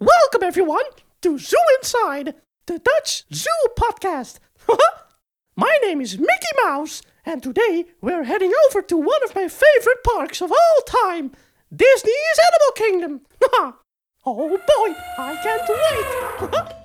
Welcome everyone to Zoo Inside, the Dutch Zoo podcast. my name is Mickey Mouse, and today we're heading over to one of my favorite parks of all time, Disney's Animal Kingdom. oh boy, I can't wait.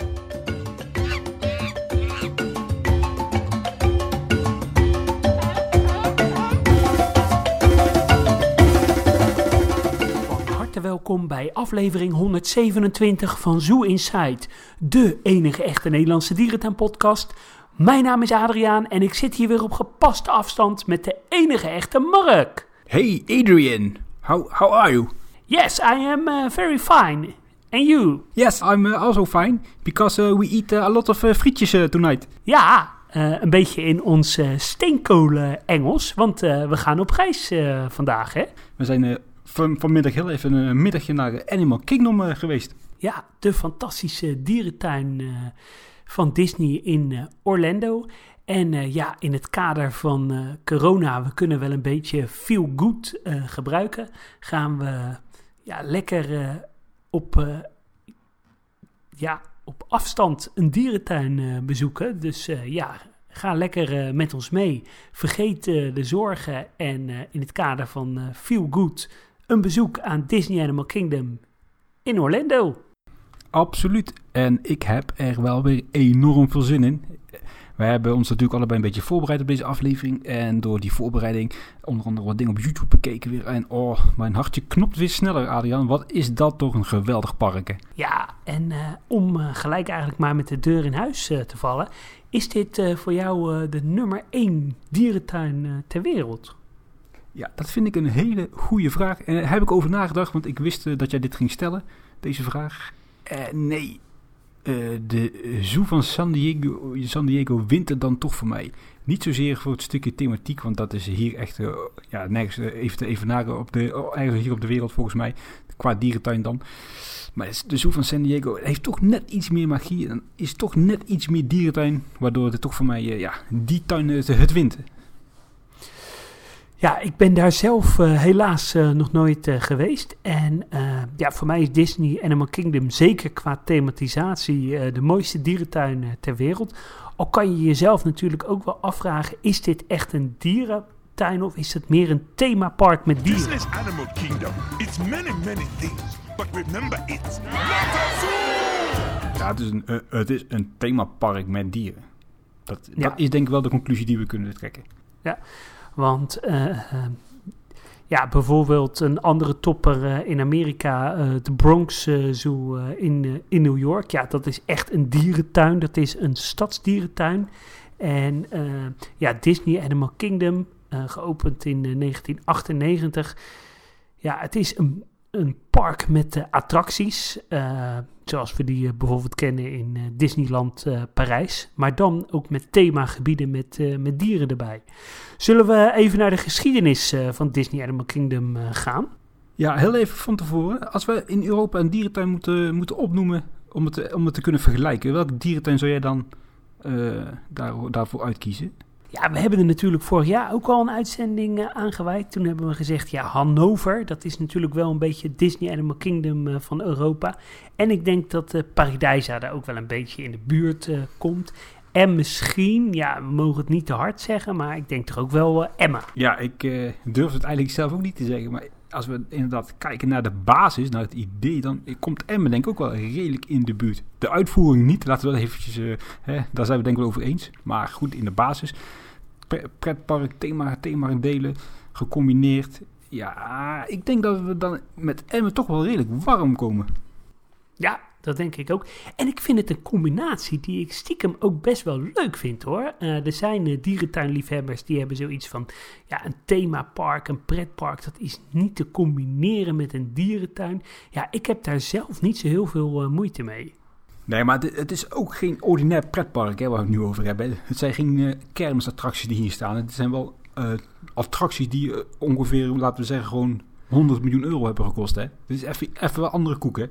welkom bij aflevering 127 van Zoo Inside, de enige echte Nederlandse dierentuinpodcast. Mijn naam is Adriaan en ik zit hier weer op gepaste afstand met de enige echte Mark. Hey Adrian, how how are you? Yes, I am uh, very fine. And you? Yes, I'm uh, also fine because uh, we eat a lot of frietjes tonight. Ja, een beetje in ons uh, steenkolen Engels, want we gaan op reis vandaag, hè? We zijn van, vanmiddag heel even een middagje naar Animal Kingdom uh, geweest. Ja, de fantastische dierentuin eh, van Disney in eh, Orlando. En eh, ja, in het kader van eh, corona, we kunnen wel een beetje feel good eh, gebruiken. Gaan we ja, lekker eh, op, eh, ja, op afstand een dierentuin eh, bezoeken. Dus eh, ja, ga lekker eh, met ons mee. Vergeet eh, de zorgen en eh, in het kader van eh, feel good een bezoek aan Disney Animal Kingdom in Orlando. Absoluut. En ik heb er wel weer enorm veel zin in. We hebben ons natuurlijk allebei een beetje voorbereid op deze aflevering. En door die voorbereiding onder andere wat dingen op YouTube bekeken weer. En oh, mijn hartje knopt weer sneller, Adriaan. Wat is dat toch een geweldig park, hè? Ja, en eh, om eh, gelijk eigenlijk maar met de deur in huis eh, te vallen, is dit voor jou de nummer 1 dierentuin ter wereld? Ja, dat vind ik een hele goede vraag. En daar heb ik over nagedacht, want ik wist eh, dat jij dit ging stellen, deze vraag. Eh, nee, Eh, de Zoo van San Diego, San Diego wint er dan toch voor mij. Niet zozeer voor het stukje thematiek, want dat is hier echt ja, nergens even te op de, oh, eigenlijk hier op de wereld volgens mij. Qua dierentuin dan. Maar de Zoo van San Diego heeft toch net iets meer magie en is toch net iets meer dierentuin. Waardoor het toch voor mij, ja, die tuin het wint. Ja, ik ben daar zelf eh, helaas eh, nog nooit eh, geweest. En eh, ja, voor mij is Disney Animal Kingdom zeker qua thematisatie de mooiste dierentuin ter wereld. Al kan je jezelf natuurlijk ook wel afvragen, is dit echt een dierentuin of is het meer een themapark met dieren? Disney's Animal Kingdom. It's many, many things. But remember, it's! Ja, het is een, het is een themapark met dieren. Dat, Ja. dat is denk ik wel de conclusie die we kunnen trekken. Want eh, eh, ja, bijvoorbeeld een andere topper eh, in Amerika, de Bronx eh, Zoo in, in New York. Ja, dat is echt een dierentuin. Dat is een stadsdierentuin. En ja, Disney Animal Kingdom, geopend in eh, 1998. Ja, het is een, een park met attracties. eh, zoals we die eh, bijvoorbeeld kennen in eh, Disneyland Parijs. Maar dan ook met themagebieden met, met dieren erbij. Zullen we even naar de geschiedenis van Disney Animal Kingdom gaan? Ja, heel even van tevoren. Als we in Europa een dierentuin moeten, moeten opnoemen om het, om het te kunnen vergelijken, welke dierentuin zou jij dan daar, daarvoor uitkiezen? Ja, we hebben er natuurlijk vorig jaar ook al een uitzending eh, aangeweid. Toen hebben we gezegd, ja, Hannover, dat is natuurlijk wel een beetje Disney Animal Kingdom eh, van Europa. En ik denk dat eh Paradijsa daar ook wel een beetje in de buurt komt. En misschien, ja, we mogen het niet te hard zeggen, maar ik denk toch ook wel Emma. Ja, ik durf het eigenlijk zelf ook niet te zeggen, maar als we inderdaad kijken naar de basis, naar het idee, dan komt Emmen denk ik ook wel redelijk in de buurt. De uitvoering niet, laten we dat eventjes, eh, hè, daar zijn we denk ik wel over eens. Maar goed, in de basis, Pre- pretpark, thema, thema delen, gecombineerd. Ja, ik denk dat we dan met Emmen toch wel redelijk warm komen. Ja, dat denk ik ook. En ik vind het een combinatie die ik stiekem ook best wel leuk vind hoor. Eh, er zijn eh, dierentuinliefhebbers die hebben zoiets van... Ja, een themapark, een pretpark, dat is niet te combineren met een dierentuin. Ja, ik heb daar zelf niet zo heel veel eh, moeite mee. Nee, maar het, het is ook geen ordinair pretpark hè, waar we het nu over hebben. Het zijn geen kermisattracties die hier staan. Het zijn wel attracties die ongeveer, laten we zeggen, gewoon 100 miljoen euro hebben gekost. Hè. Dit is even, even wel andere koek, hè.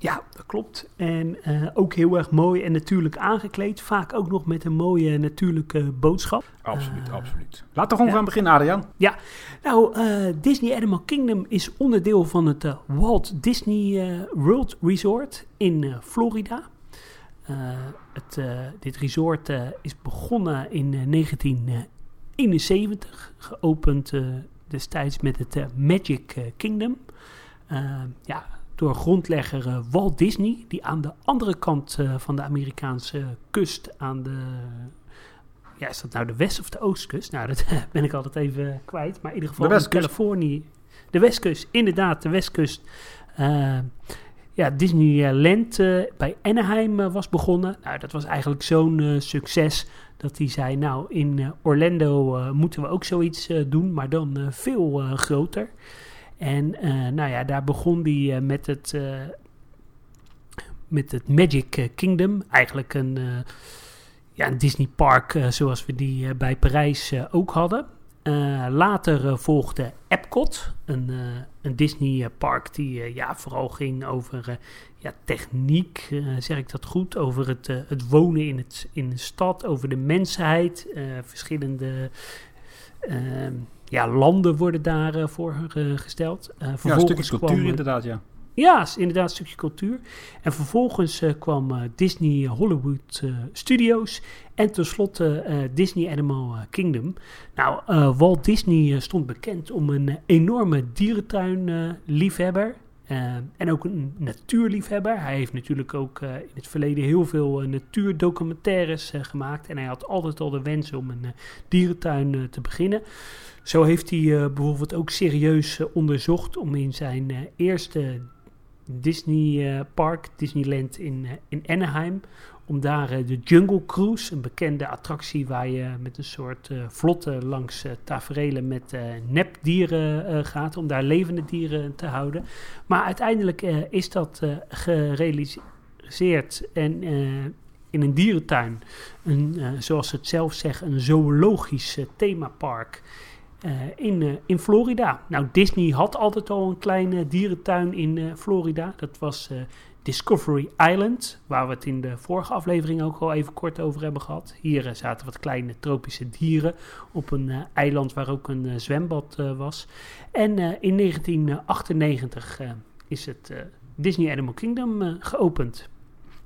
Ja, dat klopt. En eh, ook heel erg mooi en natuurlijk aangekleed. Vaak ook nog met een mooie natuurlijke boodschap. Absoluut, Eh, absoluut. Laten we gewoon ja. gaan beginnen, Adriaan. Nou, eh, Disney Animal Kingdom is onderdeel van het Walt Disney World Resort in Florida. Het, dit resort is begonnen in eh, 1971, geopend destijds met het Magic Kingdom. Ja, door grondlegger eh, Walt Disney, die aan de andere kant eh, van de Amerikaanse kust, aan de ja, is dat nou de west- of de oostkust? Nou, dat ben ik altijd even kwijt. Maar in ieder geval in Californië. De westkust, inderdaad, de westkust. Eh, ja, Disneyland bij Anaheim was begonnen. Nou, dat was eigenlijk zo'n succes dat hij zei, nou, in Orlando moeten we ook zoiets doen, maar dan veel groter. En eh, nou ja, daar begon hij eh, met het... eh, met het Magic Kingdom, eigenlijk een, eh, ja, een Disney park zoals we die bij Parijs ook hadden. Later volgde Epcot, een, een Disney park die ja, vooral ging over ja, techniek, zeg ik dat goed, over het, het wonen in, het, in de stad, over de mensheid. verschillende ehm, ja, landen worden daarvoor voor eh, gesteld. Eh, Ja, een vervolgens stukje cultuur kwam, eh, inderdaad, ja. ja, inderdaad een stukje cultuur. En vervolgens eh, kwam eh, Disney Hollywood eh, Studios en tenslotte eh, Disney Animal eh, Kingdom. Nou, eh, Walt Disney eh, stond bekend om een eh, enorme dierentuin-liefhebber. En ook een natuurliefhebber. Hij heeft natuurlijk ook eh, in het verleden heel veel eh, natuurdocumentaires eh, gemaakt. En hij had altijd al de wens om een eh, dierentuin eh, te beginnen. Zo heeft hij eh, bijvoorbeeld ook serieus eh, onderzocht om in zijn eh, eerste Disney eh, park, Disneyland in, eh, in Anaheim, om daar eh, de Jungle Cruise, een bekende attractie waar je met een soort eh, vlotte langs eh, taferelen met nepdieren gaat, om daar levende dieren te houden. Maar uiteindelijk is dat gerealiseerd en in een dierentuin, een, zoals ze het zelf zeggen, een zoologisch themapark. in, in Florida. Nou, Disney had altijd al een kleine dierentuin in Florida. Dat was Discovery Island, waar we het in de vorige aflevering ook al even kort over hebben gehad. Hier eh, zaten wat kleine tropische dieren op een eh, eiland waar ook een eh, zwembad was. En in 1998 eh, is het Disney Animal Kingdom geopend.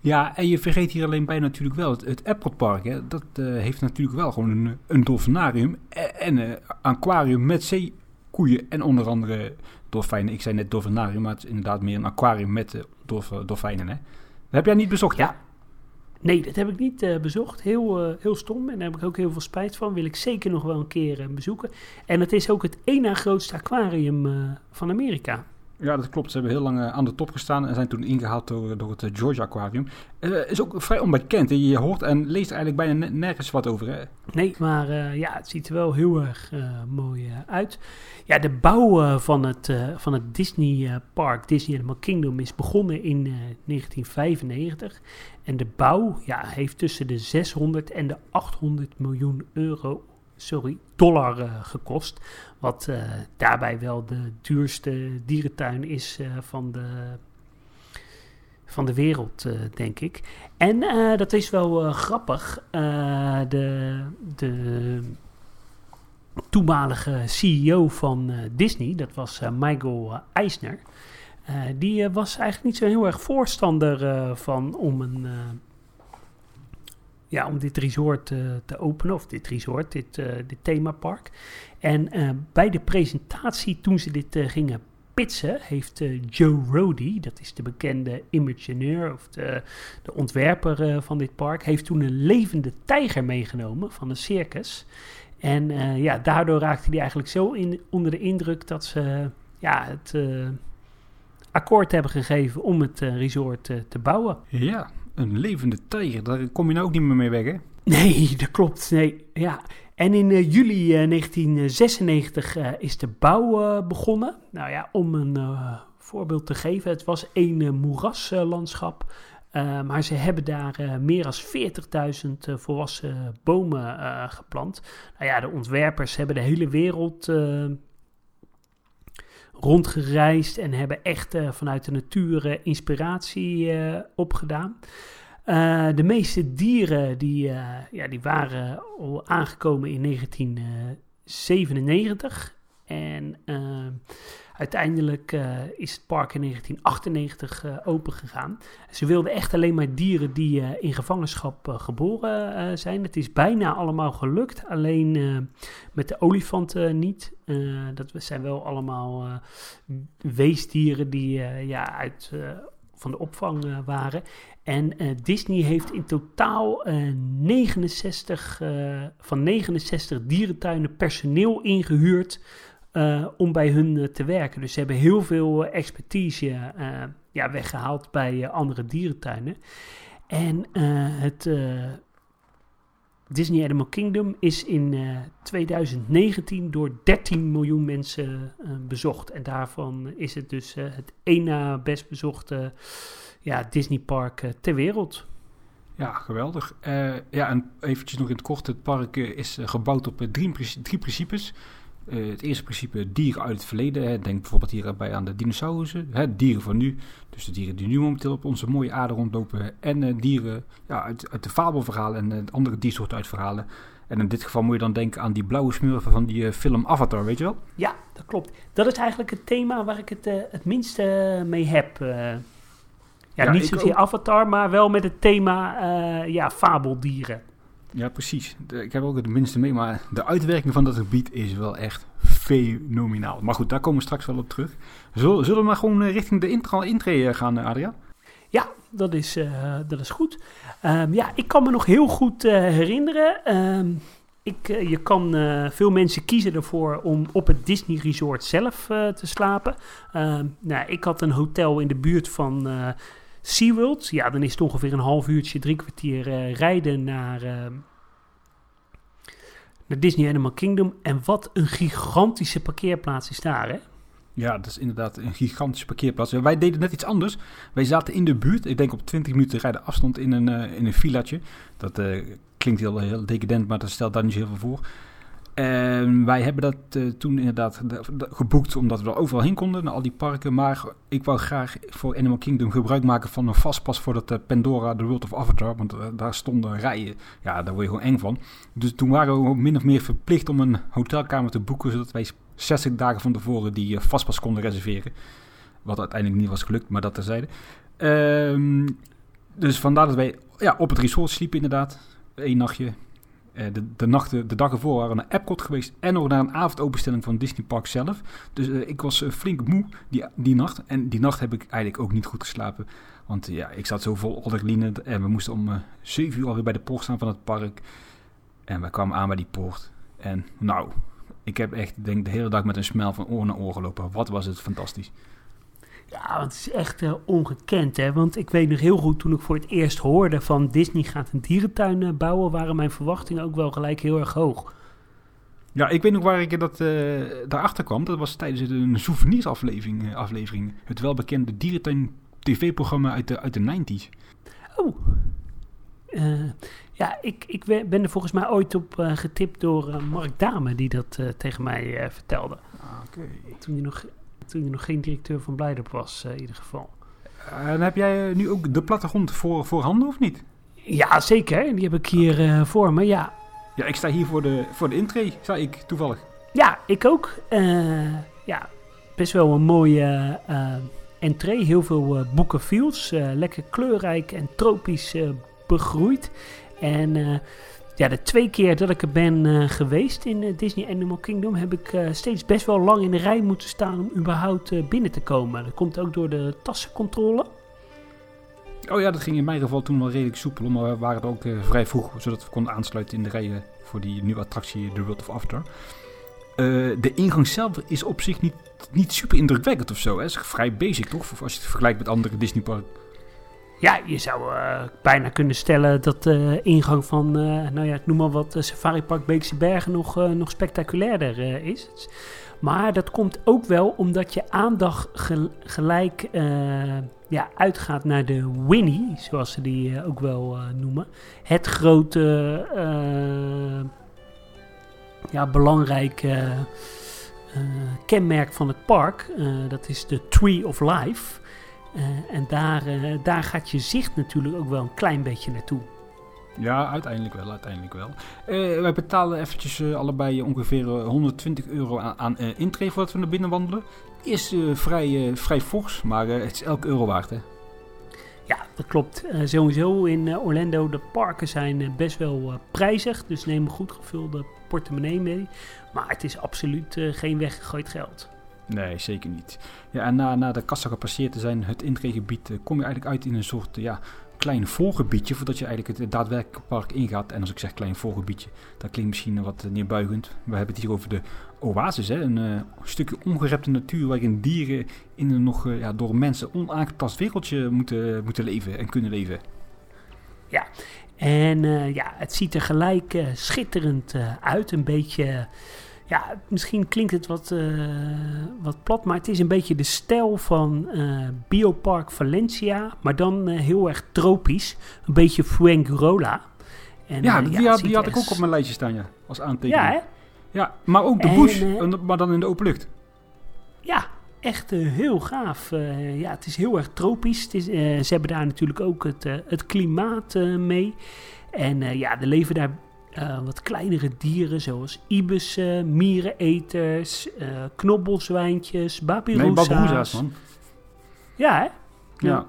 Ja, en je vergeet hier alleen bij natuurlijk wel het, het Epcot Park. Hè. Dat heeft natuurlijk wel gewoon een, een dolfinarium en, en een aquarium met zeekoeien en onder andere dolfijnen. Ik zei net dolfinarium, maar het is inderdaad meer een aquarium met dolf, dolfijnen. Hè. Dat heb jij niet bezocht, Ja. Nee, dat heb ik niet eh, bezocht. Heel, eh, heel stom. En daar heb ik ook heel veel spijt van. Wil ik zeker nog wel een keer eh, bezoeken. En het is ook het één na grootste aquarium eh, van Amerika. Ja, dat klopt. Ze hebben heel lang eh, aan de top gestaan en zijn toen ingehaald door, door het eh, Georgia Aquarium. Eh is ook vrij onbekend. Hè. Je hoort en leest eigenlijk bijna ne- nergens wat over. Hè. Nee, maar eh, ja, het ziet er wel heel erg eh, mooi eh, uit. Ja, de bouw eh, van, het, eh, van het Disney eh, Park, Disney Animal Kingdom, is begonnen in eh, 1995. En de bouw ja, heeft tussen de 600 en de 800 miljoen euro, sorry, dollar eh, gekost. Wat eh, daarbij wel de duurste dierentuin is eh, van de van de wereld, denk ik. En dat is wel grappig. De, de toenmalige CEO van Disney, dat was Michael Eisner. die was eigenlijk niet zo heel erg voorstander van om een. Ja, om dit resort eh, te openen, of dit resort, dit, eh, dit themapark. En eh, bij de presentatie, toen ze dit gingen pitsen, heeft Joe Rody, dat is de bekende Imagineer of de, de ontwerper van dit park, heeft toen een levende tijger meegenomen van een circus. En ja, daardoor raakte hij eigenlijk zo in, onder de indruk dat ze ja, het akkoord hebben gegeven om het resort te bouwen. Ja, een levende tijger. Daar kom je nou ook niet meer mee weg, hè? Nee, dat klopt. Nee, ja. En in eh, juli eh, 1996 eh, is de bouw eh, begonnen. Nou ja, om een eh, voorbeeld te geven, het was een eh, moeraslandschap. Eh, maar ze hebben daar eh, meer dan 40.000 eh, volwassen bomen eh, geplant. Nou ja, de ontwerpers hebben de hele wereld eh, rondgereisd en hebben echt eh, vanuit de natuur eh, inspiratie eh, opgedaan. De meeste dieren die, ja, die waren al aangekomen in 1997. En eh, uiteindelijk eh, is het park in 1998 eh, open gegaan. Ze wilden echt alleen maar dieren die eh, in gevangenschap geboren zijn. Het is bijna allemaal gelukt, alleen met de olifanten niet. Dat zijn wel allemaal weesdieren die ja, uit, van de opvang waren. En Disney heeft in totaal eh, 69, eh, van 69 dierentuinen personeel ingehuurd eh, om bij hun eh, te werken. Dus ze hebben heel veel eh, expertise ja, weggehaald bij andere dierentuinen. En het Disney Animal Kingdom is in eh, 2019 door 13 miljoen mensen bezocht. En daarvan is het dus het één best bezochte ja, Disneypark ter wereld. Ja, geweldig. Eh, ja, en eventjes nog in het kort. Het park is gebouwd op drie, drie principes. Eh, het eerste principe dieren uit het verleden. Hè. Denk bijvoorbeeld hierbij aan de dinosaurussen. Hè, dieren van nu. Dus de dieren die nu momenteel op onze mooie aarde rondlopen. En eh, dieren ja, uit, uit de fabelverhalen en eh, andere diersoorten uit verhalen. En in dit geval moet je dan denken aan die blauwe smurfen van die film Avatar, weet je wel? Ja, dat klopt. Dat is eigenlijk het thema waar ik het het minste mee heb. ja, Ja, niet zozeer. Avatar, maar wel met het thema ja, fabeldieren. Ja, precies. Ik heb ook het minste mee, maar de uitwerking van dat gebied is wel echt fenomenaal. Maar goed, daar komen we straks wel op terug. Zullen, zullen we maar gewoon eh, richting de intra intree eh, gaan, eh, Adriaan? Ja, dat is, dat is goed. Ehm, ja, ik kan me nog heel goed herinneren. Ehm, ik, je kan, veel mensen kiezen ervoor om op het Disney Resort zelf te slapen. Ehm, nou, ik had een hotel in de buurt van SeaWorld. Ja, dan is het ongeveer een half uurtje, drie kwartier eh, rijden naar, ehm, naar Disney Animal Kingdom. En wat een gigantische parkeerplaats is daar, hè? Ja, dat is inderdaad een gigantische parkeerplaats. Wij deden net iets anders. Wij zaten in de buurt, ik denk op 20 minuten rijden afstand in een, eh, in een villaatje. Dat eh, klinkt heel, heel decadent, maar dat stelt daar niet heel veel voor. En wij hebben dat eh, toen inderdaad de- de- geboekt, omdat we er overal heen konden, naar al die parken. Maar ik wou graag voor Animal Kingdom gebruik maken van een vastpas voor dat eh, Pandora, The World of Avatar. Want eh, daar stonden rijen. Ja, daar word je gewoon eng van. Dus toen waren we min of meer verplicht om een hotelkamer te boeken, zodat wij 60 dagen van tevoren die vastpas konden reserveren. Wat uiteindelijk niet was gelukt, maar dat terzijde. Ehm dus vandaar dat wij ja, op het resort sliepen inderdaad. Eén nachtje. Eh, de, de, nachten, de dag ervoor waren we naar Epcot geweest en nog naar een avondopenstelling van Disney Park zelf. Dus eh, ik was eh, flink moe die, die nacht. En die nacht heb ik eigenlijk ook niet goed geslapen. Want ja, ik zat zo vol adrenaline en we moesten om eh 7 uur alweer bij de poort staan van het park. En wij kwamen aan bij die poort. En nou, ik heb echt denk, de hele dag met een smel van oor naar oor gelopen. Wat was het fantastisch. Ja, want het is echt eh, ongekend, hè. Want ik weet nog heel goed, toen ik voor het eerst hoorde van Disney gaat een dierentuin eh, bouwen, waren mijn verwachtingen ook wel gelijk heel erg hoog. Ja, ik weet nog waar ik dat, eh, daarachter kwam. Dat was tijdens een souvenirsaflevering. aflevering. Het welbekende dierentuin tv-programma uit de, uit de 90s. Oh. Ja, ik, ik ben er volgens mij ooit op getipt door Mark Dame, die dat tegen mij vertelde. Oké. Toen hij nog, toen hij nog geen directeur van Blijdorp was, eh, in ieder geval. En heb jij eh, nu ook de plattegrond voor, voor handen of niet? Ja, zeker. Die heb ik hier eh, voor me. Ja, Ja, ik sta hier voor de, voor de intree, sta ik toevallig. Ja, ik ook. Eh, ja, best wel een mooie eh entree. Heel veel eh boekenfields. eh lekker kleurrijk en tropisch eh, begroeid. En eh, ja, de twee keer dat ik er ben eh, geweest in eh, Disney Animal Kingdom... heb ik eh, steeds best wel lang in de rij moeten staan om überhaupt binnen te komen. Dat komt ook door de tassencontrole. Oh ja, dat ging in mijn geval toen wel redelijk soepel. Maar we waren er ook vrij vroeg, zodat we konden aansluiten in de rijen voor die nieuwe attractie The World of After. De ingang zelf is op zich niet, niet super indrukwekkend of zo. Hè? Is vrij basic toch, als je het vergelijkt met andere Disney parken. Ja, je zou eh, bijna kunnen stellen dat de ingang van, eh, nou ja, ik noem maar wat, eh, Safari Park Beekse Bergen nog, eh, nog spectaculairder eh, is. Maar dat komt ook wel omdat je aandacht gel- gelijk eh, ja, uitgaat naar de Winnie, zoals ze die eh, ook wel eh, noemen. Het grote, eh, ja, belangrijke kenmerk van het park. Eh, dat is de Tree of Life. Eh, en daar, eh, daar gaat je zicht natuurlijk ook wel een klein beetje naartoe. Ja, uiteindelijk wel, uiteindelijk wel. Eh, wij betalen eventjes allebei ongeveer eh, 120 euro aan, aan intree voordat we naar binnen wandelen. Is vrij, vrij fors, maar het is elke euro waard, hè? Ja, dat klopt. Sowieso in Orlando, de parken zijn best wel prijzig. Dus neem een goed gevulde portemonnee mee. Maar het is absoluut geen weggegooid geld. Nee, zeker niet. Ja, en na, na de kassa gepasseerd te zijn, het intreegebied, eh, kom je eigenlijk uit in een soort ja, klein volgebiedje. Voordat je eigenlijk het daadwerkelijke park ingaat. En als ik zeg klein volgebiedje, dat klinkt misschien wat neerbuigend. We hebben het hier over de oasis, hè? een eh, stukje ongerepte natuur waarin dieren in een nog eh, ja, door mensen onaangetast wereldje moeten, moeten leven en kunnen leven. En eh, ja, het ziet er gelijk schitterend uit. Een beetje, ja, misschien klinkt het wat, eh, wat plat, maar het is een beetje de stijl van eh, Biopark Valencia, maar dan eh, heel erg tropisch. Een beetje Fuengirola. En, Ja, die, had, die had ik ook op mijn lijstje staan, ja, als aantekening. Ja, hè? Ja, maar ook de En, bush, maar dan in de open lucht. Ja, echt heel gaaf. Ja, het is heel erg tropisch. Het is, ze hebben daar natuurlijk ook het, het klimaat mee. En ja, er leven daar eh, wat kleinere dieren zoals ibissen, miereneters, eh knobbelzwijntjes, Nee, babirusa's. man. Ja, hè? Ja.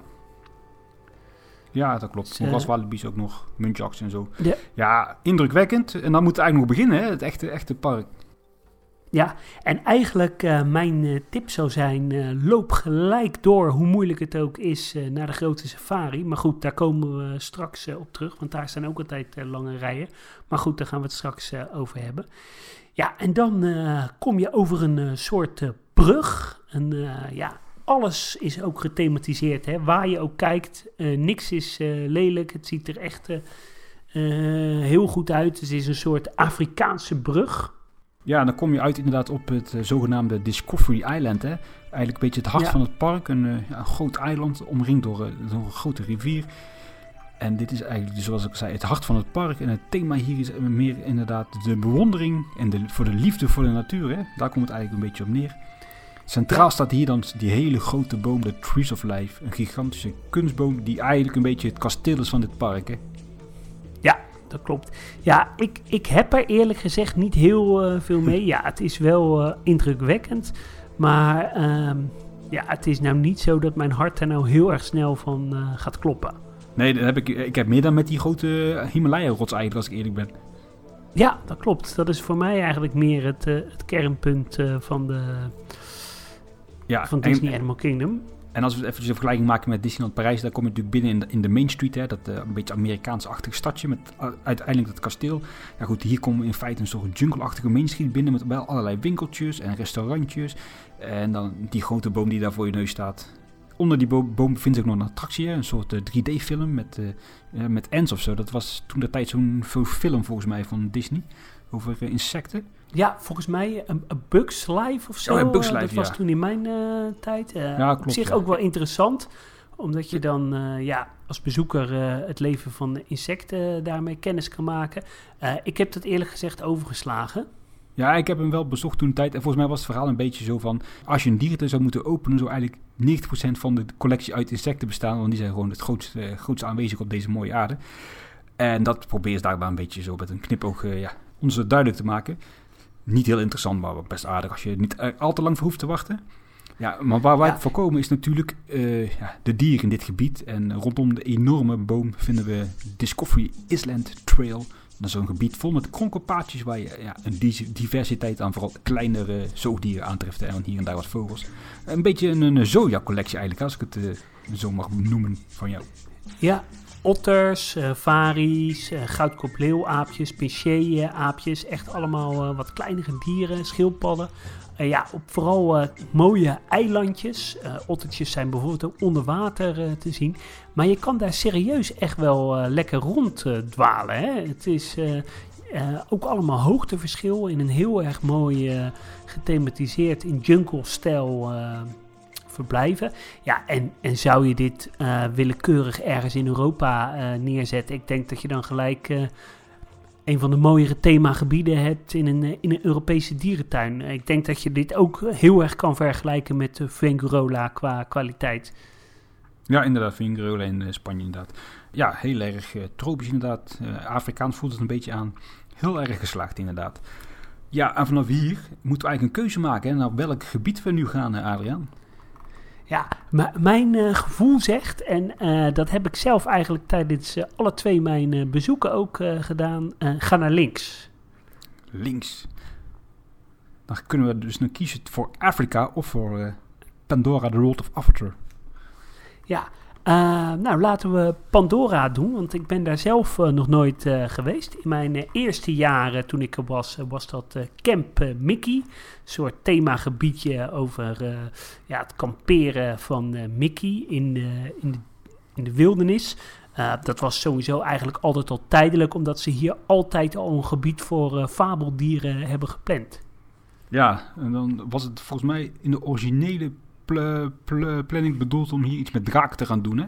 Ja, dat klopt. Dus, Voor eh, waswalibi's ook nog, muntjaks en zo. Ja. Ja, indrukwekkend. En dan moet het eigenlijk nog beginnen, hè? het echte, echte park. Ja, en eigenlijk eh, mijn eh, tip zou zijn, eh, loop gelijk door, hoe moeilijk het ook is, naar de grote safari. Maar goed, daar komen we straks op terug, want daar staan ook altijd lange rijen. Maar goed, daar gaan we het straks over hebben. Ja, en dan kom je over een soort brug. En eh, ja, alles is ook gethematiseerd, hè. waar je ook kijkt. niks is lelijk, het ziet er echt heel goed uit. Het is een soort Afrikaanse brug. Ja, dan kom je uit inderdaad op het eh, zogenaamde Discovery Island. Hè? Eigenlijk een beetje het hart Ja. van het park. Een, eh, een groot eiland, omringd door, eh, door een grote rivier. En dit is eigenlijk, dus zoals ik zei, het hart van het park. En het thema hier is meer inderdaad de bewondering en de, voor de liefde voor de natuur. Hè? Daar komt het eigenlijk een beetje op neer. Centraal staat hier dan die hele grote boom, de Trees of Life. Een gigantische kunstboom die eigenlijk een beetje het kasteel is van dit park. Hè? Dat klopt. Ja, ik, ik heb er eerlijk gezegd niet heel eh, veel mee. Ja, het is wel eh, indrukwekkend. Maar ehm, ja, het is nou niet zo dat mijn hart er nou heel erg snel van eh, gaat kloppen. Nee, dat heb ik, ik heb meer dan met die grote Himalaya-rots eigenlijk, als ik eerlijk ben. Ja, dat klopt. Dat is voor mij eigenlijk meer het, het kernpunt van, de, Ja, van en- Disney Animal Kingdom. En als we even een vergelijking maken met Disneyland Parijs, daar kom je natuurlijk binnen in de, in de Main Street, hè, dat eh, een beetje Amerikaans-achtig stadje met uh, uiteindelijk dat kasteel. Ja goed, hier komen we in feite een soort jungle-achtige Main Street binnen met wel allerlei winkeltjes en restaurantjes. En dan die grote boom die daar voor je neus staat. Onder die bo- boom bevindt zich nog een attractie, een soort eh, 3D-film met, eh eh, met ants of zo. Dat was toen de tijd zo'n film volgens mij van Disney over eh, insecten. Ja, volgens mij een, een Bugs Life of zo. Oh Bugs eh, dat was ja. toen in mijn eh, tijd. Eh, Ja, op klopt, zich ja. ook wel interessant. Omdat je dan eh, ja, als bezoeker eh, het leven van insecten daarmee kennis kan maken. Eh, ik heb dat eerlijk gezegd overgeslagen. Ja, ik heb hem wel bezocht toen tijd. En volgens mij was het verhaal een beetje zo van... als je een dierentuin zou moeten openen... zou eigenlijk 90% van de collectie uit insecten bestaan. Want die zijn gewoon het grootste, eh, grootste aanwezig op deze mooie aarde. En dat probeer je daar maar een beetje zo met een knipoog eh, ja, ons duidelijk te maken. Niet heel interessant, maar wel best aardig... als je niet eh, al te lang voor hoeft te wachten. Ja, maar waar wij Ja. voor komen is natuurlijk eh, ja, de dieren in dit gebied. En rondom de enorme boom vinden we Discovery Island Trail... Dat is een gebied vol met kronkelpaadjes waar je ja, een di- diversiteit aan vooral kleinere zoogdieren aantreft. En hier en daar wat vogels. Een beetje een, een Zoja-collectie eigenlijk, als ik het eh, zo mag noemen van jou. Ja, otters, eh varies, eh goudkopleeuwaapjes, piché-aapjes. Echt allemaal eh, wat kleinere dieren, schildpadden. Ja, op vooral mooie eilandjes. Ottertjes zijn bijvoorbeeld ook onder water te zien. Maar je kan daar serieus echt wel lekker rond dwalen. Hè? Het is ook allemaal hoogteverschil in een heel erg mooi gethematiseerd in jungle-stijl eh, verblijven. Ja, en, en zou je dit eh, willekeurig ergens in Europa eh, neerzetten? Ik denk dat je dan gelijk eh, een van de mooiere themagebieden hebt in een, in een Europese dierentuin. Ik denk dat je dit ook heel erg kan vergelijken met uh, Fuengirola qua kwaliteit. Ja, inderdaad, Fuengirola in uh, Spanje inderdaad. Ja, heel erg tropisch inderdaad. Afrikaans voelt het een beetje aan. Heel erg geslaagd inderdaad. Ja, en vanaf hier moeten we eigenlijk een keuze maken naar welk gebied we nu gaan, Adriaan. Ja, mijn uh, gevoel zegt, en uh, dat heb ik zelf eigenlijk tijdens uh, alle twee mijn bezoeken ook gedaan, ga naar links. Links. Dan kunnen we dus nu kiezen voor Afrika of voor Pandora, The World of Avatar. Ja, nou, laten we Pandora doen, want ik ben daar zelf uh, nog nooit uh, geweest. In mijn eerste jaren toen ik er was, was dat Camp Mickey. Een soort themagebiedje over ja, het kamperen van Mickey in de, in de, in de wildernis. dat was sowieso eigenlijk altijd al tijdelijk, omdat ze hier altijd al een gebied voor fabeldieren hebben gepland. Ja, en dan was het volgens mij in de originele pl pl planning bedoeld om hier iets met draken te gaan doen, hè?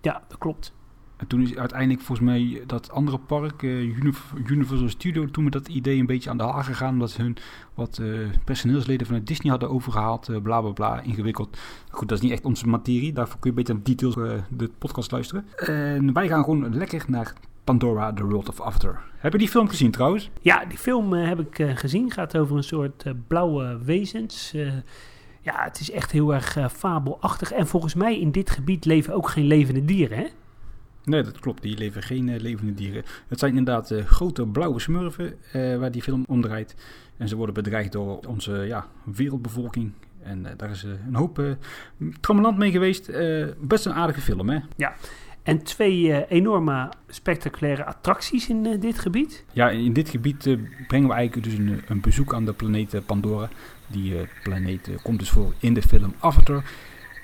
Ja, dat klopt. En toen is uiteindelijk volgens mij dat andere park, uh, Universal Studio, toen met dat idee een beetje aan de haal gegaan. Omdat ze hun wat uh, personeelsleden vanuit Disney hadden overgehaald. Uh, bla bla bla, ingewikkeld. Goed, dat is niet echt onze materie. Daarvoor kun je beter aan details de podcast luisteren. En wij gaan gewoon lekker naar Pandora, The World of After. Heb je die film gezien trouwens? Ja, die film heb ik gezien. Gaat over een soort blauwe wezens ja, het is echt heel erg uh, fabelachtig. En volgens mij in dit gebied leven ook geen levende dieren, hè? Nee, dat klopt. Die leven geen uh, levende dieren. Het zijn inderdaad uh, grote blauwe smurfen waar die film om draait. En ze worden bedreigd door onze ja, wereldbevolking. En daar is een hoop uh, trammeland mee geweest. best een aardige film, hè? Ja. En twee enorme spectaculaire attracties in dit gebied. Ja, in dit gebied brengen we eigenlijk dus een, een bezoek aan de planeet Pandora. Die uh, planeet uh, komt dus voor in de film Avatar.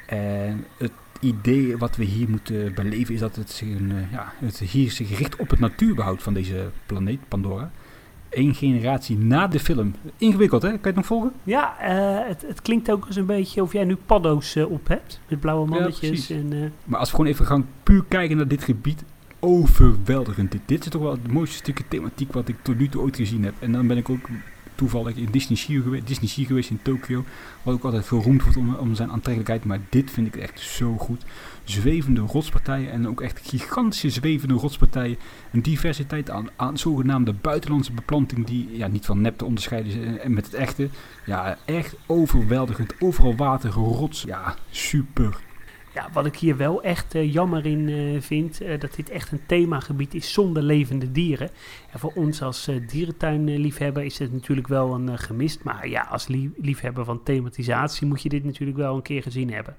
En het idee wat we hier moeten beleven is dat het, zich een, uh, ja, het hier zich richt op het natuurbehoud van deze planeet Pandora. Eén generatie na de film. Ingewikkeld, hè? Kan je het nog volgen? Ja, het, het, klinkt ook eens een beetje of jij nu paddo's op hebt. Met blauwe mannetjes. Ja, en, Maar als we gewoon even gaan puur kijken naar dit gebied. Overweldigend. Dit, dit is toch wel het mooiste stukje thematiek wat ik tot nu toe ooit gezien heb. En dan ben ik ook toevallig in Disney Sea, geweest, Disney sea geweest in Tokio. Wat ook altijd geroemd wordt om, om zijn aantrekkelijkheid. Maar dit vind ik echt zo goed. Zwevende rotspartijen en ook echt gigantische zwevende rotspartijen. Een diversiteit aan, zogenaamde buitenlandse beplanting die ja, niet van nep te onderscheiden is en met het echte. Ja, echt overweldigend. Overal water, rots. Ja, super ja, wat ik hier wel echt uh, jammer in uh, vind, uh, dat dit echt een themagebied is zonder levende dieren. En voor ons als dierentuinliefhebber is het natuurlijk wel een gemist. Maar ja, als liefhebber van thematisatie moet je dit natuurlijk wel een keer gezien hebben.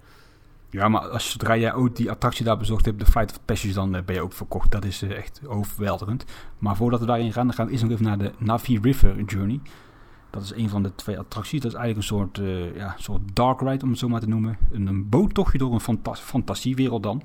Ja, maar als zodra jij ook die attractie daar bezocht hebt, de Fight of Passage, dan ben je ook verkocht. Dat is echt overweldigend. Maar voordat we daarin gaan, dan gaan we eerst nog even naar de Navi River Journey. Dat is een van de twee attracties. Dat is eigenlijk een soort, uh, ja, soort dark ride, om het zo maar te noemen. Een, boottochtje door een fantas fantasiewereld dan.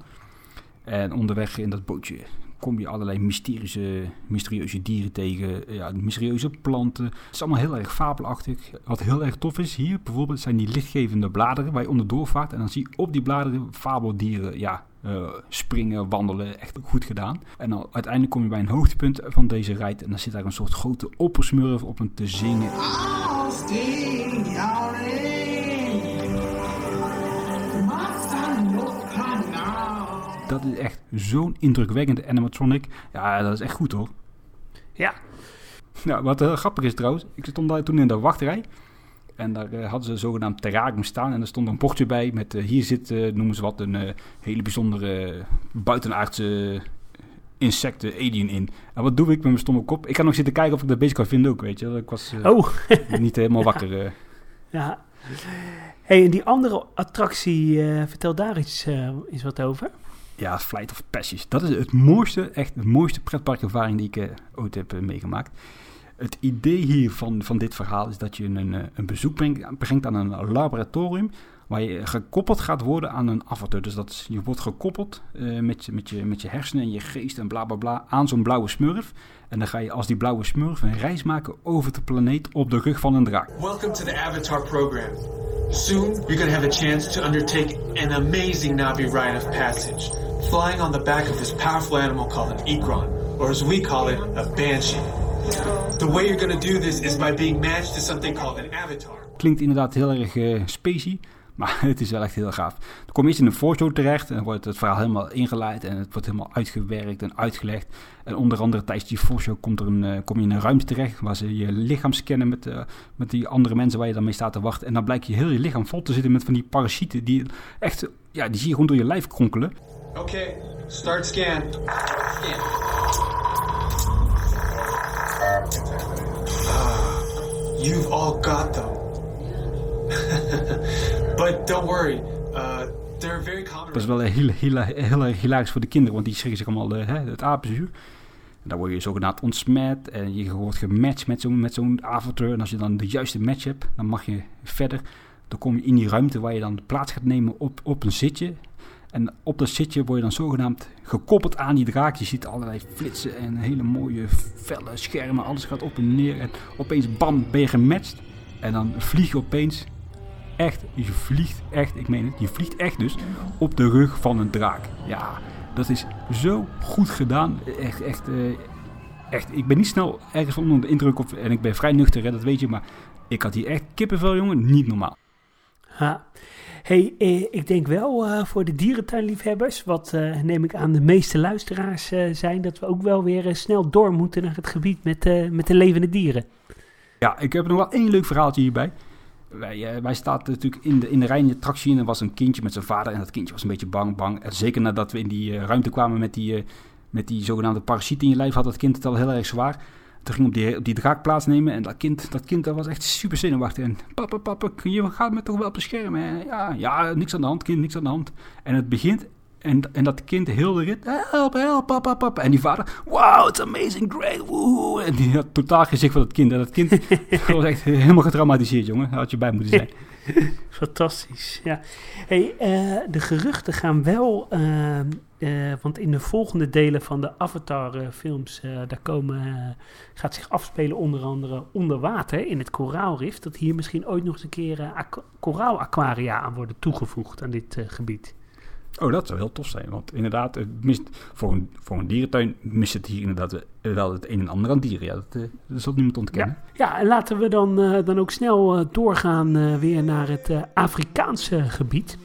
En onderweg in dat bootje kom je allerlei mysterieuze, mysterieuze dieren tegen, ja, mysterieuze planten. Het is allemaal heel erg fabelachtig. Wat heel erg tof is hier, bijvoorbeeld zijn die lichtgevende bladeren waar je onderdoor vaart. En dan zie je op die bladeren fabeldieren ja, uh, springen, wandelen. Echt goed gedaan. En dan uiteindelijk kom je bij een hoogtepunt van deze rijt. En dan zit daar een soort grote oppersmurf op hem te zingen. Dat is echt zo'n indrukwekkende animatronic. Ja, dat is echt goed hoor. Ja. Nou, wat uh, grappig is trouwens, ik stond daar toen in de wachtrij. En daar uh, hadden ze zogenaamd terrarium staan. En er stond een bordje bij met uh, hier zit, noemen ze wat, een hele bijzondere buitenaardse insecten, alien in. En wat doe ik met mijn stomme kop? Ik ga nog zitten kijken of ik dat bezig kan vinden ook, weet je. Ik was oh. niet helemaal wakker. Ja. hey, en die andere attractie, vertel daar iets, iets wat over ja, Flight of Passage. Dat is het mooiste, echt de mooiste pretparkervaring die ik ooit heb meegemaakt. Het idee hier van, van dit verhaal is dat je een, eh, een bezoek brengt, aan een laboratorium waar je gekoppeld gaat worden aan een avatar. Dus dat je wordt gekoppeld uh, met, met, je, met je hersenen en je geest en bla bla bla aan zo'n blauwe smurf. En dan ga je als die blauwe smurf een reis maken over de planeet op de rug van een draak. Welcome to the Avatar program. Soon you're gonna have a chance to undertake an amazing Navi rite of passage, flying on the back of this powerful animal called an Ikron. or as we call it, a banshee. The way you're gonna do this is by being matched to something called an avatar. Klinkt inderdaad heel erg uh, spacey, maar het is wel echt heel gaaf. Dan kom je eerst in een voorshow terecht en dan wordt het verhaal helemaal ingeleid en het wordt helemaal uitgewerkt en uitgelegd. En onder andere tijdens die voorshow komt er een, uh, kom je in een ruimte terecht waar ze je lichaam scannen met, uh, met die andere mensen waar je dan mee staat te wachten. En dan blijkt je heel je lichaam vol te zitten met van die parasieten die echt, ja, die zie je gewoon door je lijf kronkelen. Oké, okay, start scan. Scan. You've all got them. but don't worry, uh, they're very common. Dat is wel heel, heel, heel hilarisch voor de kinderen, want die schrikken zich allemaal uh, het apenzuur. En dan word je zogenaamd ontsmet en je wordt gematcht met zo'n avontuur. En als je dan de juiste match hebt, dan mag je verder. Dan kom je in die ruimte waar je dan plaats gaat nemen op, op een zitje. En op dat zitje word je dan zogenaamd gekoppeld aan die draak. Je ziet allerlei flitsen en hele mooie felle schermen. Alles gaat op en neer. En opeens bam, ben je gematcht. En dan vlieg je opeens echt, je vliegt echt, ik meen het, je vliegt echt dus op de rug van een draak. Ja, dat is zo goed gedaan. Echt, echt, uh, echt. Ik ben niet snel ergens onder de indruk of, en ik ben vrij nuchter, hè, dat weet je. Maar ik had hier echt kippenvel, jongen, niet normaal. Ha. Hey, eh, ik denk wel uh, voor de dierentuinliefhebbers, wat uh, neem ik aan de meeste luisteraars uh, zijn, dat we ook wel weer snel door moeten naar het gebied met, met de levende dieren. Ja, ik heb nog wel één leuk verhaaltje hierbij. Wij, wij staat natuurlijk in de, in de en er was een kindje met zijn vader en dat kindje was een beetje bang, bang. Zeker nadat we in die ruimte kwamen met die, met die zogenaamde parasiet in je lijf, had dat kind het al heel erg zwaar. Toen ging op die, die draak plaatsnemen en dat kind, dat kind dat was echt super zenuwachtig. En papa, papa, je gaat me toch wel beschermen? En ja, ja, niks aan de hand, kind, niks aan de hand. En het begint en, en dat kind heel de rit, help, help, papa, papa. En die vader, wow, it's amazing, great, woehoe. En die had totaal gezicht van dat kind. En dat kind was echt helemaal getraumatiseerd, jongen. Daar had je bij moeten zijn. Fantastisch, ja. Hey, uh, de geruchten gaan wel, uh, uh, want in de volgende delen van de Avatar-films, daar komen, gaat zich afspelen onder andere onder water in het koraalrif. Dat hier misschien ooit nog eens een keer koraalaquaria aan worden toegevoegd aan dit gebied. Oh, dat zou heel tof zijn. Want inderdaad, mist, voor, een, voor een dierentuin mist het hier inderdaad wel het een en ander aan dieren. Ja, dat, dat zal niemand ontkennen. Ja, en laten we dan, uh, dan ook snel uh, doorgaan weer naar het Afrikaanse gebied.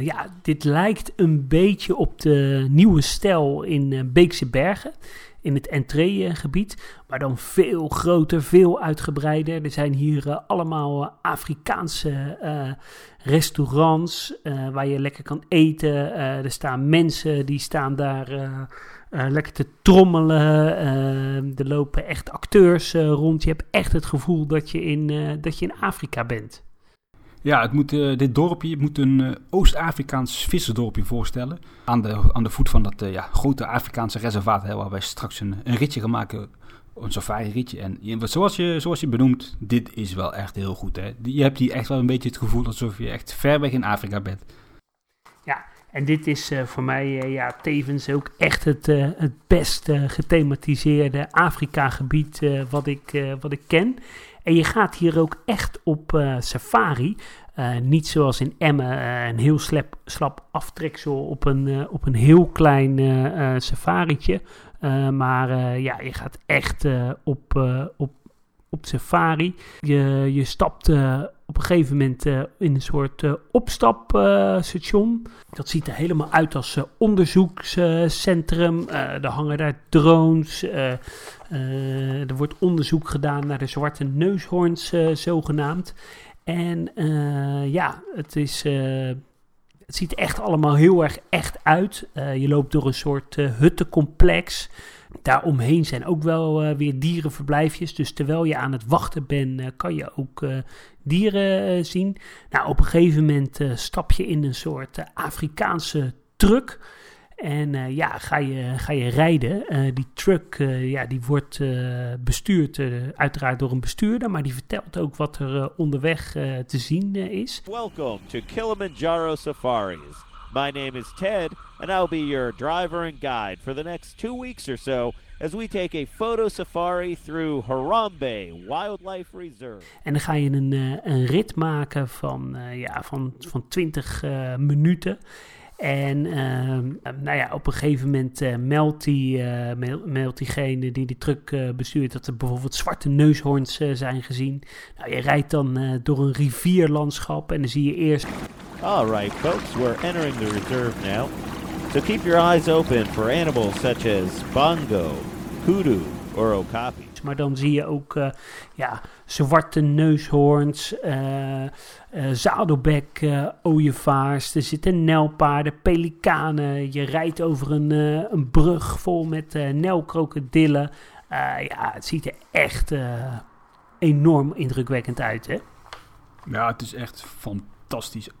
ja, dit lijkt een beetje op de nieuwe stijl in Beekse Bergen in het entreegebied, maar dan veel groter, veel uitgebreider. Er zijn hier uh, allemaal uh, Afrikaanse uh, restaurants waar je lekker kan eten. er staan mensen die staan daar lekker te trommelen. er lopen echt acteurs rond. Je hebt echt het gevoel dat je in, dat je in Afrika bent. Ja, het moet, uh, dit dorpje moet een uh, Oost-Afrikaans visserdorpje voorstellen. Aan de, aan de voet van dat uh, ja, grote Afrikaanse reservaat, hè, waar wij straks een, een ritje gaan maken. Een safari-ritje. En zoals je, zoals je benoemt, dit is wel echt heel goed. Hè. Je hebt hier echt wel een beetje het gevoel alsof je echt ver weg in Afrika bent. Ja, en dit is voor mij ja, tevens ook echt het, het best gethematiseerde Afrika-gebied wat, ik, wat ik ken. En je gaat hier ook echt op uh, safari. Uh, niet zoals in Emmen, uh, een heel slap, slap aftreksel op een, op een heel klein safarietje. maar ja, je gaat echt op, op, op safari. Je, je stapt op een gegeven moment in een soort opstapstation. dat ziet er helemaal uit als onderzoekscentrum. er hangen daar drones. Uh, er wordt onderzoek gedaan naar de zwarte neushoorns, uh, zogenaamd. En uh, ja, het, is, het ziet echt allemaal heel erg echt uit. je loopt door een soort huttencomplex. Daaromheen zijn ook wel weer dierenverblijfjes. Dus terwijl je aan het wachten bent, kan je ook dieren zien. Nou, op een gegeven moment stap je in een soort Afrikaanse truck. En ja, ga je, ga je rijden. Die truck ja, die wordt bestuurd uiteraard door een bestuurder, maar die vertelt ook wat er onderweg te zien is. Welcome to Kilimanjaro Safaris. My name is Ted and I'll be your driver and guide for the next two weeks or so as we take a photo safari through Harambe Wildlife Reserve. En dan ga je een, een rit maken van, ja, van, van 20 minuten. En ehm, nou ja, op een gegeven moment eh, meldt, die, eh, mel- meldt diegene die die truck eh, bestuurt dat er bijvoorbeeld zwarte neushoorns eh, zijn gezien. Nou, je rijdt dan eh, door een rivierlandschap en dan zie je eerst All right, folks, we're entering the reserve now. So keep your eyes open for animals such as bongo, kudu, or okapi. Maar dan zie je ook eh, ja, zwarte neushoorns, eh, eh, zadelbek, eh, ooievaars. Er zitten nelpaarden, pelikanen. Je rijdt over een, eh, een brug vol met eh nelkrokodillen. Eh, ja, het ziet er echt eh, enorm indrukwekkend uit, hè? Ja, het is echt fantastisch.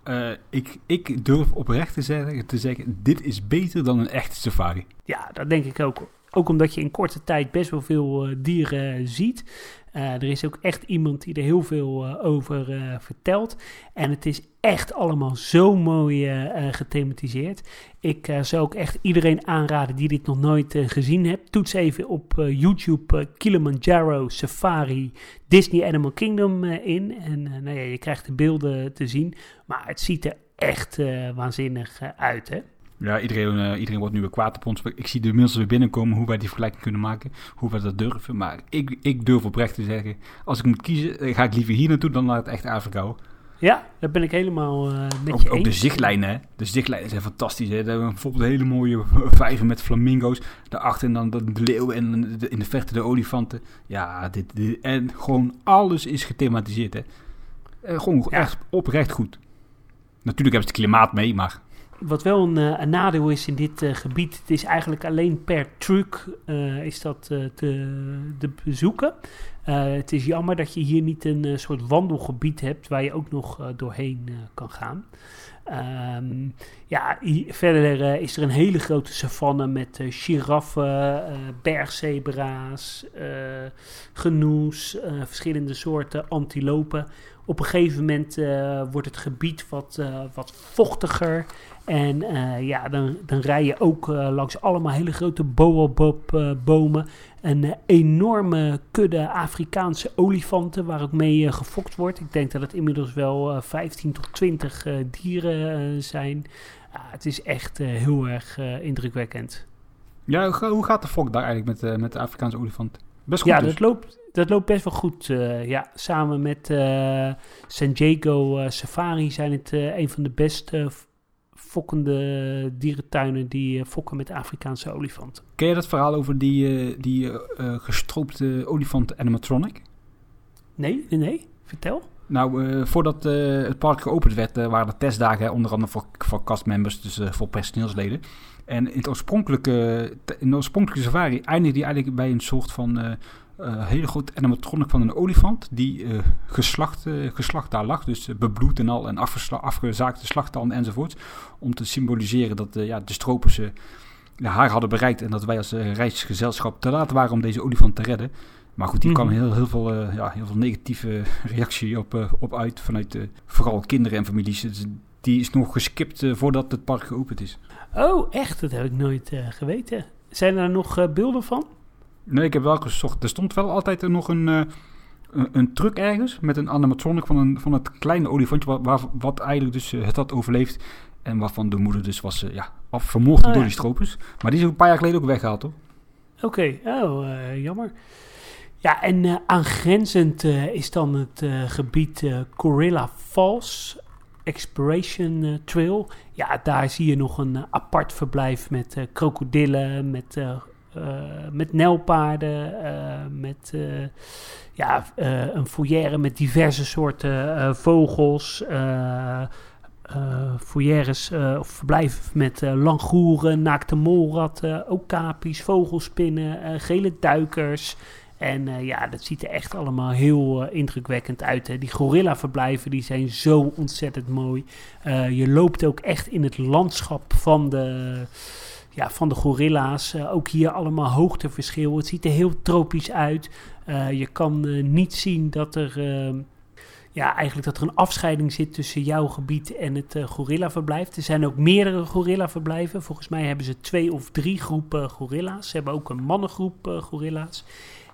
Eh, ik, ik durf oprecht te zeggen, te zeggen, dit is beter dan een echte safari. Ja, dat denk ik ook. Ook omdat je in korte tijd best wel veel eh, dieren ziet. Eh, er is ook echt iemand die er heel veel over vertelt. En het is echt allemaal zo mooi eh, gethematiseerd. Ik eh, zou ook echt iedereen aanraden die dit nog nooit gezien heeft. Toets even op YouTube Kilimanjaro Safari Disney Animal Kingdom in. En nou ja, je krijgt de beelden te zien. Maar het ziet er echt waanzinnig uit, hè? Ja, iedereen, iedereen wordt nu weer kwaad op ons. Ik zie de mensen weer binnenkomen hoe wij die vergelijking kunnen maken. Hoe wij dat durven. Maar ik, ik durf oprecht te zeggen, als ik moet kiezen, ga ik liever hier naartoe dan naar het echte Afrika. Ja, daar ben ik helemaal eh, met je Ook, eens. de zichtlijnen, hè. De zichtlijnen zijn fantastisch, hè. Daar hebben we bijvoorbeeld een hele mooie vijver met flamingo's. Daarachter en dan de leeuw en de- in de verte de olifanten. Ja, dit, dit- en gewoon alles is gethematiseerd, hè. Eh, gewoon Ja. echt oprecht goed. Natuurlijk hebben ze het klimaat mee, maar... Wat wel een, eh, een nadeel is in dit eh, gebied, het is eigenlijk alleen per truck eh, is dat te, bezoeken. Het is jammer dat je hier niet een soort wandelgebied hebt waar je ook nog doorheen kan gaan. Ehm, ja, verder is er een hele grote savanne met giraffen, bergzebra's, genoes, verschillende soorten antilopen. Op een gegeven moment wordt het gebied wat, wat vochtiger. En eh, ja, dan, dan rij je ook eh, langs allemaal hele grote boabab-bomen. een eh, enorme kudde Afrikaanse olifanten waar ook mee gefokt wordt. Ik denk dat het inmiddels wel eh, 15 tot 20 eh, dieren zijn. Het is echt heel erg indrukwekkend. Ja, hoe ga- hoe gaat de fok daar eigenlijk met, met de Afrikaanse olifant? Best goed Ja, dus. dat loopt, dat loopt best wel goed. ja, samen met San Diego Safari zijn het een van de best f- fokkende dierentuinen die eh, fokken met Afrikaanse olifanten. Ken je dat verhaal over die, eh, die eh, gestroopte olifant animatronic? Nee, nee, nee. Vertel. Nou, voordat het park geopend werd, waren er testdagen, onder andere voor, voor castmembers, dus voor personeelsleden. En in, het oorspronkelijke, in de oorspronkelijke safari eindigde die eigenlijk bij een soort van eh, eh, hele grote animatronic van een olifant, die eh, geslacht, eh, geslacht daar lag, dus bebloed en al, en afgezaagde slagtanden enzovoort, om te symboliseren dat ja, de stropers haar hadden bereikt en dat wij als reisgezelschap te laat waren om deze olifant te redden. Maar goed, die Mhm. kwam heel, heel, veel, ja, heel veel negatieve reactie op, op uit vanuit vooral kinderen en families. Dus die is nog geskipt voordat het park geopend is. Oh, echt? Dat heb ik nooit geweten. Zijn er nog beelden van? Nee, ik heb wel gezocht. Er stond wel altijd er nog een, eh, een, een truck ergens met een animatronic van, een, van het kleine olifantje, wat, waar, wat eigenlijk dus eh, het had overleefd. En waarvan de moeder dus was eh, ja, vermoord Oh, door ja. die stropers. Maar die is een paar jaar geleden ook weggehaald hoor. Oké, oh, jammer. Ja, en aangrenzend is dan het gebied Corilla Falls Exploration Trail. Ja, daar zie je nog een apart verblijf met krokodillen, met, met nelpaarden, eh, met eh, ja, eh, een foyer met diverse soorten eh, vogels. eh eh eh, of verblijven met eh langoeren, naakte molratten, okapi's, vogelspinnen, eh, gele duikers. En eh, ja, dat ziet er echt allemaal heel eh, indrukwekkend uit. Die gorilla-verblijven die zijn zo ontzettend mooi. Eh, je loopt ook echt in het landschap van de, ja, van de gorilla's. Eh, ook hier allemaal hoogteverschil. Het ziet er heel tropisch uit. Eh, je kan eh, niet zien dat er eh, ja, eigenlijk dat er een afscheiding zit tussen jouw gebied en het gorillaverblijf. Er zijn ook meerdere gorillaverblijven. Volgens mij hebben ze twee of drie groepen gorilla's. Ze hebben ook een mannengroep gorilla's.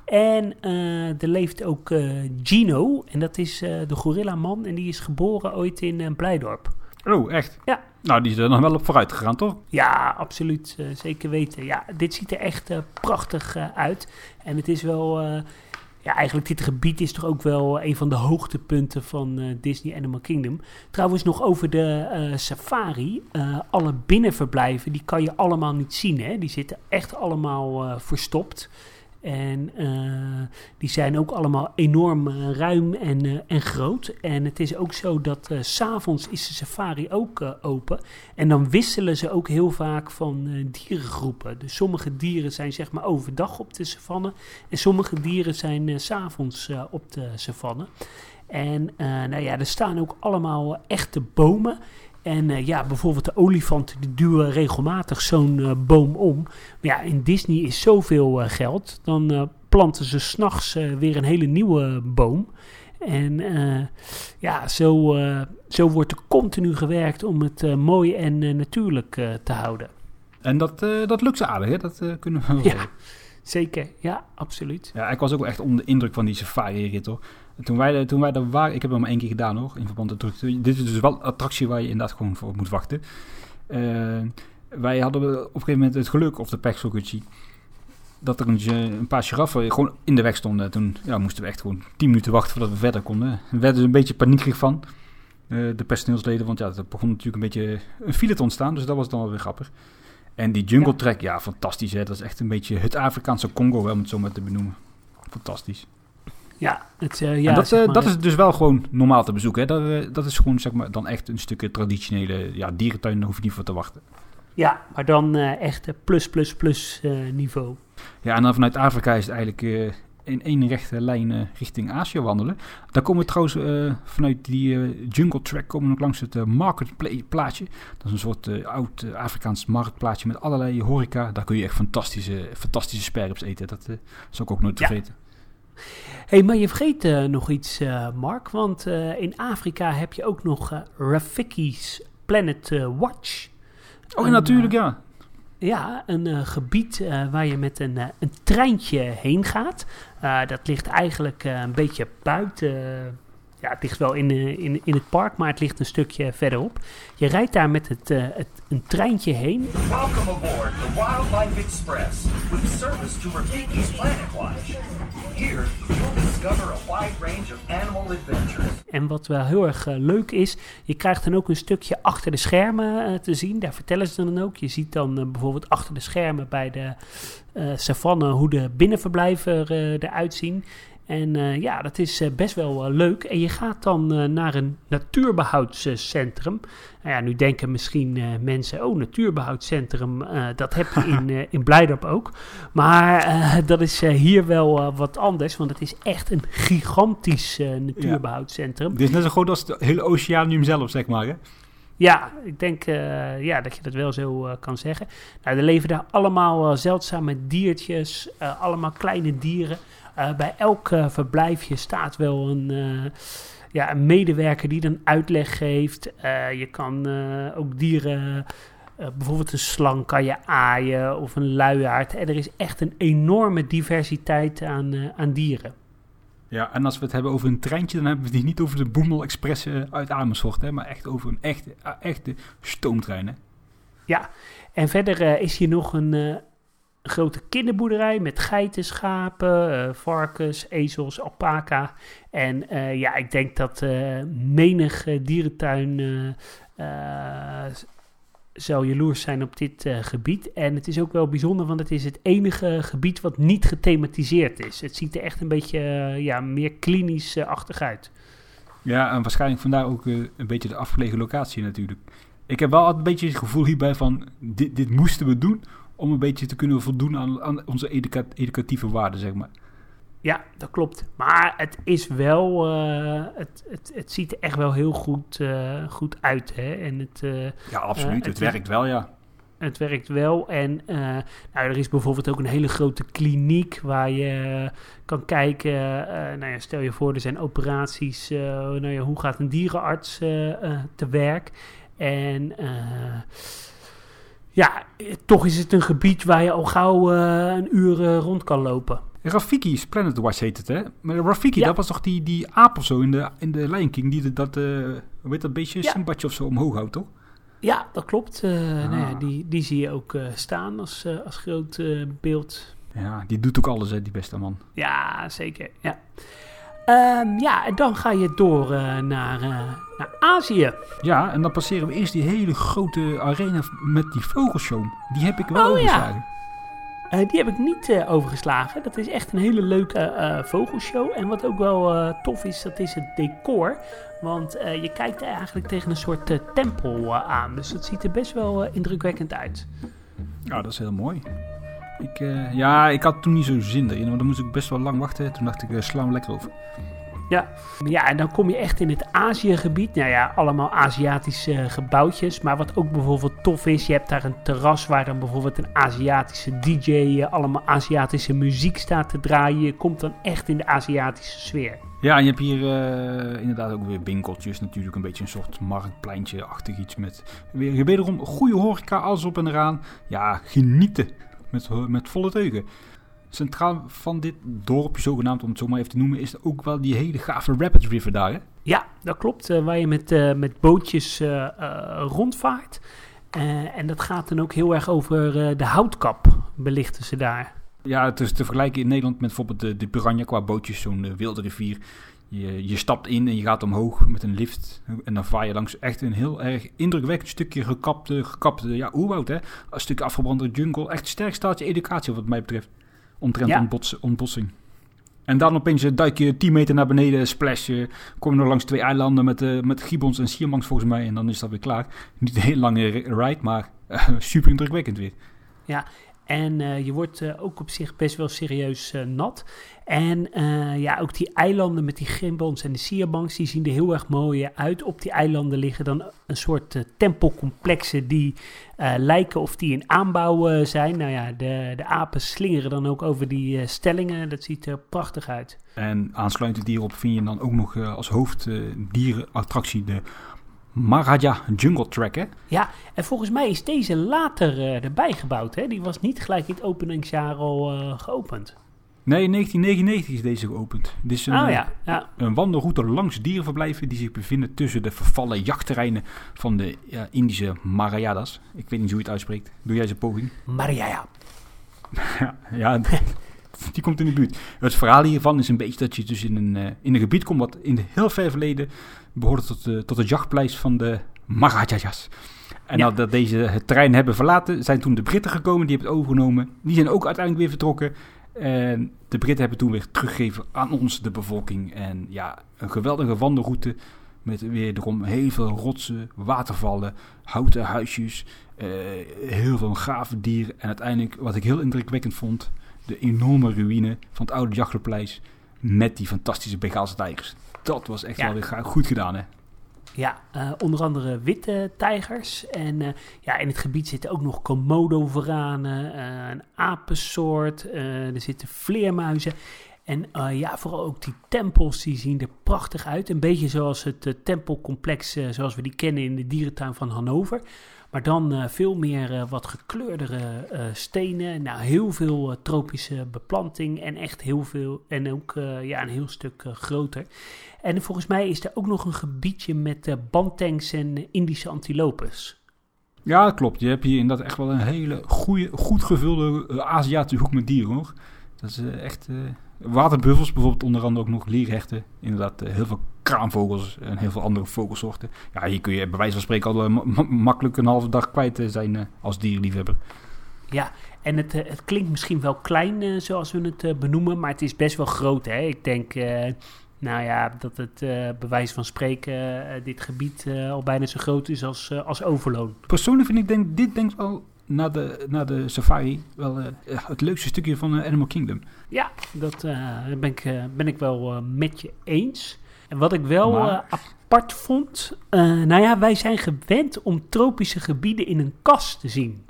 En er leeft ook Gino. En dat is de gorillaman. En die is geboren ooit in Blijdorp. Oh, echt? Ja, Nou, die is er nog wel op vooruit gegaan, toch? Ja, absoluut. eh, zeker weten. Ja, dit ziet er echt eh, prachtig eh, uit. En het is wel... ja, eigenlijk dit gebied is toch ook wel een van de hoogtepunten van Disney Animal Kingdom. Trouwens, nog over de safari. Alle binnenverblijven, die kan je allemaal niet zien. Hè? Die zitten echt allemaal verstopt. En eh, die zijn ook allemaal enorm eh, ruim en, eh, en groot. En het is ook zo dat s'avonds is de safari ook open. En dan wisselen ze ook heel vaak van dierengroepen. Dus sommige dieren zijn zeg maar overdag op de savanne. En sommige dieren zijn s s'avonds op de savanne. En nou ja, er staan ook allemaal echte bomen. En eh, ja, bijvoorbeeld de olifanten die duwen regelmatig zo'n eh, boom om. Maar ja, in Disney is zoveel eh, geld. Dan planten ze s'nachts nachts weer een hele nieuwe boom. En ja, zo, zo wordt er continu gewerkt om het mooi en natuurlijk te houden. En dat, dat lukt ze aardig, hè? Dat kunnen we wel Ja. zeggen. Zeker, ja, absoluut. Ja, ik was ook wel echt onder de indruk van die safari-rit, hoor. En Toen wij, toen wij daar waren, ik heb hem maar één keer gedaan, hoor, in verband met de drukte. Dit is dus wel een attractie waar je inderdaad gewoon voor moet wachten. Eh, wij hadden op een gegeven moment het geluk, of de pech, zo dat er een, een paar giraffen gewoon in de weg stonden. Toen ja, moesten we echt gewoon 10 minuten wachten voordat we verder konden. We werden er een beetje paniekerig van, eh, de personeelsleden, want ja, er begon natuurlijk een beetje een file te ontstaan, dus dat was dan wel weer grappig. En die jungle Ja. track, ja, fantastisch hè. Dat is echt een beetje het Afrikaanse Congo, hè, om het zo maar te benoemen. Fantastisch. Ja, het, eh, ja dat, zeg eh, maar, dat is dus wel gewoon normaal te bezoeken. Hè. Dat, eh, dat is gewoon zeg maar, dan echt een stukje traditionele ja, dierentuin. Daar hoef je niet voor te wachten. Ja, maar dan echt plus, plus, plus niveau. Ja, en dan vanuit Afrika is het eigenlijk in één rechte lijn richting Azië wandelen. Daar komen we trouwens vanuit die jungle track komen we nog langs het marketplaatje. Dat is een soort oud Afrikaans marktplaatje met allerlei horeca. Daar kun je echt fantastische, fantastische sperps eten. Dat zou ik ook nooit Ja. vergeten. Hey, maar je vergeet eh, nog iets, eh, Mark. Want eh, in Afrika heb je ook nog Rafiki's Planet Watch. Oh, Een, natuurlijk, ja. Ja, een eh, gebied eh, waar je met een, een treintje heen gaat. Eh, dat ligt eigenlijk eh, een beetje buiten. ja, het ligt wel in, in, in het park, maar het ligt een stukje verderop. Je rijdt daar met het, eh, het, een treintje heen. Welcome aboard the Wildlife Express with service to Rafiki's Planet Watch. Discover a wide range of animal adventures. En wat wel heel erg eh, leuk is, je krijgt dan ook een stukje achter de schermen eh, te zien. Daar vertellen ze dan ook. Je ziet dan eh, bijvoorbeeld achter de schermen bij de savanne hoe de binnenverblijven eruit zien. En eh, ja, dat is eh, best wel eh, leuk. En je gaat dan naar een natuurbehoudscentrum. Nou ja, nu denken misschien mensen, oh, natuurbehoudscentrum, eh, dat heb je in, in Blijdorp ook. Maar dat is hier wel wat anders, want het is echt een gigantisch eh, natuurbehoudscentrum. Dit is net zo groot als het hele oceanium zelf, zeg maar. Hè? Ja, ik denk ja, dat je dat wel zo kan zeggen. Nou, er leven daar allemaal zeldzame diertjes, allemaal kleine dieren. Eh, bij elk eh, verblijfje staat wel een, eh, ja, een medewerker die dan uitleg geeft. Je kan ook dieren, bijvoorbeeld een slang kan je aaien of een luiaard. En er is echt een enorme diversiteit aan, aan dieren. Ja, en als we het hebben over een treintje, dan hebben we het niet over de Boemel Express uit Amersfoort, hè, maar echt over een echte, echte stoomtrein. Hè? Ja, en verder is hier nog een eh, grote kinderboerderij met geiten, schapen, eh, varkens, ezels, alpaca. En eh, ja, ik denk dat eh menig dierentuin zou jaloers zijn op dit gebied. En het is ook wel bijzonder, want het is het enige gebied wat niet gethematiseerd is. Het ziet er echt een beetje ja, meer klinisch-achtig uit. Ja, en waarschijnlijk vandaar ook een beetje de afgelegen locatie natuurlijk. Ik heb wel altijd een beetje het gevoel hierbij van, dit, dit moesten we doen om een beetje te kunnen voldoen aan, aan onze educa- educatieve waarden, zeg maar. Ja, dat klopt. Maar het is wel. eh, het, het, het ziet er echt wel heel goed, eh, goed uit. Hè? En het, eh, Ja, absoluut. het werkt wel, ja. het werkt wel. En nou, er is bijvoorbeeld ook een hele grote kliniek waar je kan kijken. nou ja, stel je voor, er zijn operaties. nou ja, hoe gaat een dierenarts te werk? En. Ja, eh, toch is het een gebied waar je al gauw eh, een uur eh, rond kan lopen. Rafiki's Planet Watch heet het, hè? Maar Rafiki, Ja. dat was toch die, die aap of zo in de, in de Lion King, die de- dat, eh hoe heet dat beestje, Ja. Simbatje of zo omhoog houdt, toch? Ja, dat klopt. Eh, nou ja, die, die zie je ook eh, staan als, eh, als groot eh, beeld. Ja, die doet ook alles, hè, die beste man. Ja, zeker. Ja. Ehm, ja, en dan ga je door eh, naar, eh, naar Azië. Ja, en dan passeren we eerst die hele grote arena met die vogelshow. Die heb ik wel Oh, ja. overgeslagen. Eh, die heb ik niet overgeslagen. Dat is echt een hele leuke vogelshow. En wat ook wel tof is, dat is het decor. Want je kijkt eigenlijk tegen een soort tempel aan. Dus dat ziet er best wel indrukwekkend uit. Ja, dat is heel mooi. Ik, eh, ja, ik had toen niet zo zin erin, want dan moest ik best wel lang wachten. Toen dacht ik, uh, sla hem lekker over. Ja. ja, en dan kom je echt in het Aziëgebied. Nou ja, allemaal Aziatische eh, gebouwtjes. Maar wat ook bijvoorbeeld tof is, je hebt daar een terras waar dan bijvoorbeeld een Aziatische DJ allemaal Aziatische muziek staat te draaien. Je komt dan echt in de Aziatische sfeer. Ja, en je hebt hier inderdaad ook weer winkeltjes. Natuurlijk een beetje een soort marktpleintje-achtig iets met weer, wederom goede horeca, alles op en eraan. Ja, genieten met, met volle teugen. Centraal van dit dorpje, zogenaamd om het zo maar even te noemen, is ook wel die hele gave Rapids River daar. Hè? Ja, dat klopt. eh, waar je met, eh, met bootjes eh, eh, rondvaart. Eh, en dat gaat dan ook heel erg over eh, de houtkap, belichten ze daar. Ja, het is te vergelijken in Nederland met bijvoorbeeld de, de Piranha qua bootjes, zo'n eh, wilde rivier. Je, je stapt in en je gaat omhoog met een lift. En dan vaar je langs echt een heel erg indrukwekkend stukje gekapte, gekapte ja, oerwoud. Hè? Een stukje afgebrande jungle. Echt sterk staatje educatie wat mij betreft. Omtrent Ja. ontbossing. En dan opeens eh, duik je 10 meter naar beneden, splash je. Kom je nog langs twee eilanden met, eh met gibbons en siermangs volgens mij. En dan is dat weer klaar. Niet een hele lange ri- ride, maar eh, super indrukwekkend weer. En eh, je wordt ook op zich best wel serieus nat. En eh, ja, ook die eilanden met die gimbals en de sierbanks, die zien er heel erg mooi uit. Op die eilanden liggen dan een soort eh, tempelcomplexen die eh, lijken of die in aanbouw zijn. Nou ja, de, de apen slingeren dan ook over die stellingen. Dat ziet er prachtig uit. En aansluitend hierop vind je dan ook nog als hoofddierenattractie de Maharaja Jungle Track. Hè? Ja, en volgens mij is deze later erbij gebouwd. Hè? Die was niet gelijk in het openingsjaar al geopend. Nee, in 1999 is deze geopend. Dit is een, Oh ja, ja. een wandelroute langs dierenverblijven die zich bevinden tussen de vervallen jachtterreinen van de Indische Marajadas. Ik weet niet hoe je het uitspreekt. Doe jij eens een poging? Maria, ja. Die komt in de buurt. Het verhaal hiervan is een beetje dat je dus in een, eh, in een gebied komt wat in de heel ver verleden behoorde tot, de tot het jachtpleis van de Maharajas. En Ja. nadat deze het terrein hebben verlaten, zijn toen de Britten gekomen, die hebben het overgenomen. Die zijn ook uiteindelijk weer vertrokken. En de Britten hebben toen weer teruggegeven aan ons, de bevolking. En ja, een geweldige wandelroute met weer erom heel veel rotsen, watervallen, houten huisjes, eh, heel veel gave dieren. En uiteindelijk, wat ik heel indrukwekkend vond, de enorme ruïne van het oude jachtpleis met die fantastische Bengaalse tijgers. Dat was echt Ja. wel weer goed gedaan, hè? Ja, eh, onder andere witte tijgers. En eh, ja, in het gebied zitten ook nog komodo-varanen, eh, een apensoort, er zitten vleermuizen. En ja, vooral ook die tempels, die zien er prachtig uit. Een beetje zoals het tempelcomplex zoals we die kennen in de dierentuin van Hannover. Maar dan eh, veel meer eh, wat gekleurdere eh, stenen. Nou, heel veel tropische beplanting en echt heel veel. En ook ja, een heel stuk groter. En volgens mij is er ook nog een gebiedje met bantangs en Indische antilopes. Ja, klopt. Je hebt hier inderdaad echt wel een hele goede, goed gevulde Aziatische hoek met dieren, hoor. Dat is echt... waterbuffels bijvoorbeeld, onder andere ook nog lierhechten. Inderdaad, eh, heel veel kraanvogels en heel veel andere vogelsoorten. Ja, hier kun je bij wijze van spreken al eh, ma- ma- makkelijk een halve dag kwijt eh, zijn als dierenliefhebber. Ja, en het, het klinkt misschien wel klein zoals we het benoemen, maar het is best wel groot. Hè? Ik denk, nou ja, dat het eh bij wijze van spreken dit gebied al bijna zo groot is als, als Overloon. Persoonlijk vind ik denk, dit denk ik wel na de, na de safari wel eh, het leukste stukje van eh, Animal Kingdom. Ja, dat eh, ben, ik, ben ik wel eh, met je eens. En wat ik wel Maar- eh, apart vond, eh, nou ja, wij zijn gewend om tropische gebieden in een kas te zien.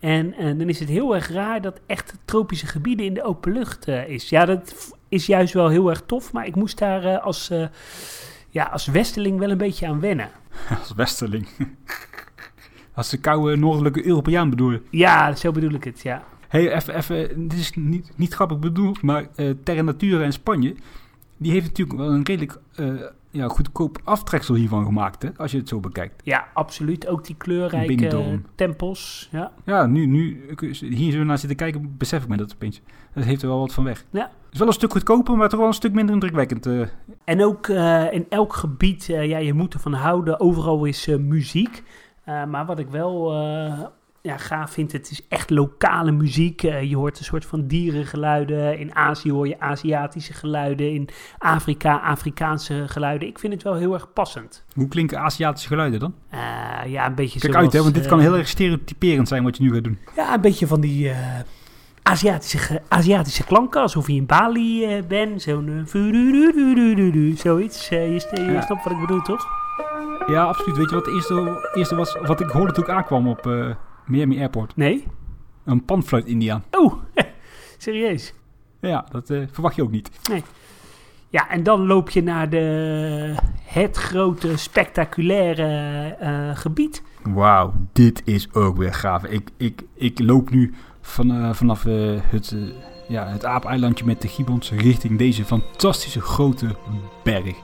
En dan is het heel erg raar dat echt tropische gebieden in de open lucht eh, is. Ja, dat is juist wel heel erg tof, maar ik moest daar eh, als, eh, ja, als westeling wel een beetje aan wennen. Als westerling. Als de koude noordelijke Europeaan bedoel je. Ja, zo bedoel ik het, ja. hey, even, even, dit is niet, niet grappig bedoeld, maar eh Terra Natura in Spanje, die heeft natuurlijk wel een redelijk eh, ja, goedkoop aftreksel hiervan gemaakt, hè, als je het zo bekijkt. Ja, absoluut. Ook die kleurrijke tempels. Ja. Ja, nu, nu hier zo naar zitten kijken, besef ik me dat opeens. Dat heeft er wel wat van weg. Ja. Het is wel een stuk goedkoper, maar toch wel een stuk minder indrukwekkend. eh. En ook in elk gebied, ja, je moet ervan houden. Overal is muziek. Eh, maar wat ik wel eh, ja, gaaf vind, het is echt lokale muziek. Eh, je hoort een soort van dierengeluiden. In Azië hoor je Aziatische geluiden. In Afrika Afrikaanse geluiden. Ik vind het wel heel erg passend. Hoe klinken Aziatische geluiden dan? Ja, een beetje Kijk zoals... uit, hè, want dit kan heel erg stereotyperend zijn wat je nu gaat doen. Ja, een beetje van die Aziatische, Aziatische klanken. Alsof je in Bali bent. Zo'n... zoiets. Je, je Ja. snapt wat ik bedoel, toch? Ja, absoluut. Weet je wat het eerste, eerste was? Wat ik hoorde toen ik aankwam op eh, Miami Airport. Nee? Een panfluit-Indiaan. Oh, serieus. Ja, dat eh, verwacht je ook niet. Ja, en dan loop je naar de, het grote, spectaculaire eh, gebied. Wauw, dit is ook weer gaaf. Ik, ik, ik loop nu van, vanaf het, ja, het aapeilandje met de gibbons richting deze fantastische grote berg.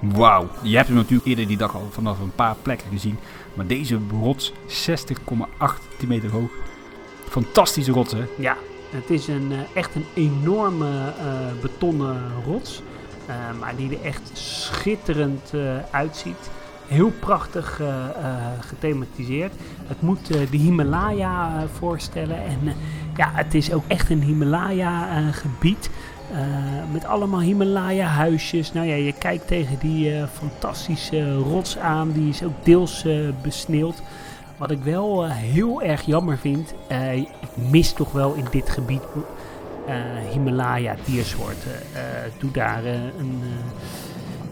Wauw, je hebt hem natuurlijk eerder die dag al vanaf een paar plekken gezien. Maar deze rots, 60,8 meter hoog. Fantastische rots, hè? Ja, het is een, eh, echt een enorme eh, betonnen rots. eh, maar die er echt schitterend uitziet. Heel prachtig gethematiseerd. Het moet de Himalaya voorstellen. En ja, het is ook echt een Himalaya-gebied. Met allemaal Himalaya-huisjes. Nou ja, je kijkt tegen die eh, fantastische rots aan. Die is ook deels eh, besneeuwd. Wat ik wel eh, heel erg jammer vind, eh, ik mis toch wel in dit gebied eh, Himalaya diersoorten. Eh, doe daar eh, een, eh,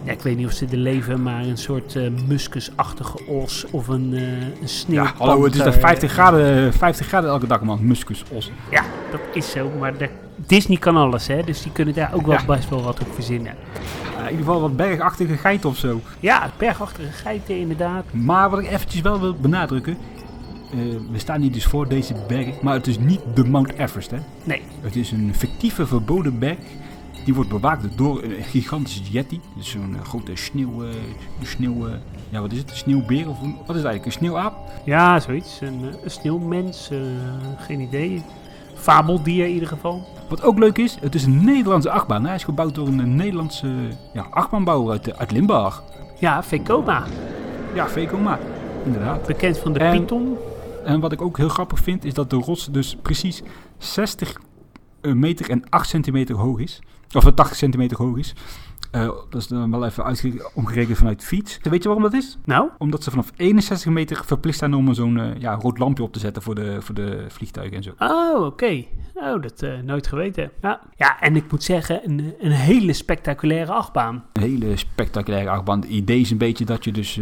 ja, ik weet niet of ze er leven, maar een soort eh, muskusachtige os of een, uh, een Ja, sneeuwpanter. hallo, het is daar 50 graden, 50 graden elke dag, man. Muskus, os. Ja, dat is zo, maar de, Disney kan alles, hè, dus die kunnen daar ook wel Ja. best wel wat op verzinnen. Ja, in ieder geval wat bergachtige geit of zo. Ja, bergachtige geiten inderdaad. Maar wat ik eventjes wel wil benadrukken. eh, we staan hier dus voor deze berg, maar het is niet de Mount Everest, hè. Nee, Het is een fictieve verboden berg. Die wordt bewaakt door een gigantische yeti. Dus zo'n eh, grote sneeuw... eh, sneeuw eh, ja, wat is het? Een sneeuwbeer of een, wat is het eigenlijk? Een sneeuwaap? ja, zoiets. Een, een sneeuwmens, geen idee. Fabeldier in ieder geval. Wat ook leuk is, het is een Nederlandse achtbaan. Hij is gebouwd door een Nederlandse ja, achtbaanbouwer uit, uit Limburg. Ja, Vekoma, Ja, Vekoma. Inderdaad. bekend van de En- Python. En wat ik ook heel grappig vind, is dat de rots dus precies 60 meter en 8 centimeter hoog is. Of eh, 80 centimeter hoog is. Eh, dat is dan wel even omgerekend vanuit fiets. Weet je waarom dat is? Nou, Omdat ze vanaf 61 meter verplicht zijn om zo'n eh, ja, rood lampje op te zetten voor de, voor de vliegtuigen en zo. oh, oké. Oh, dat eh, nooit geweten. Ja. ja, en ik moet zeggen, een, een hele spectaculaire achtbaan. Een hele spectaculaire achtbaan. Het idee is een beetje dat je dus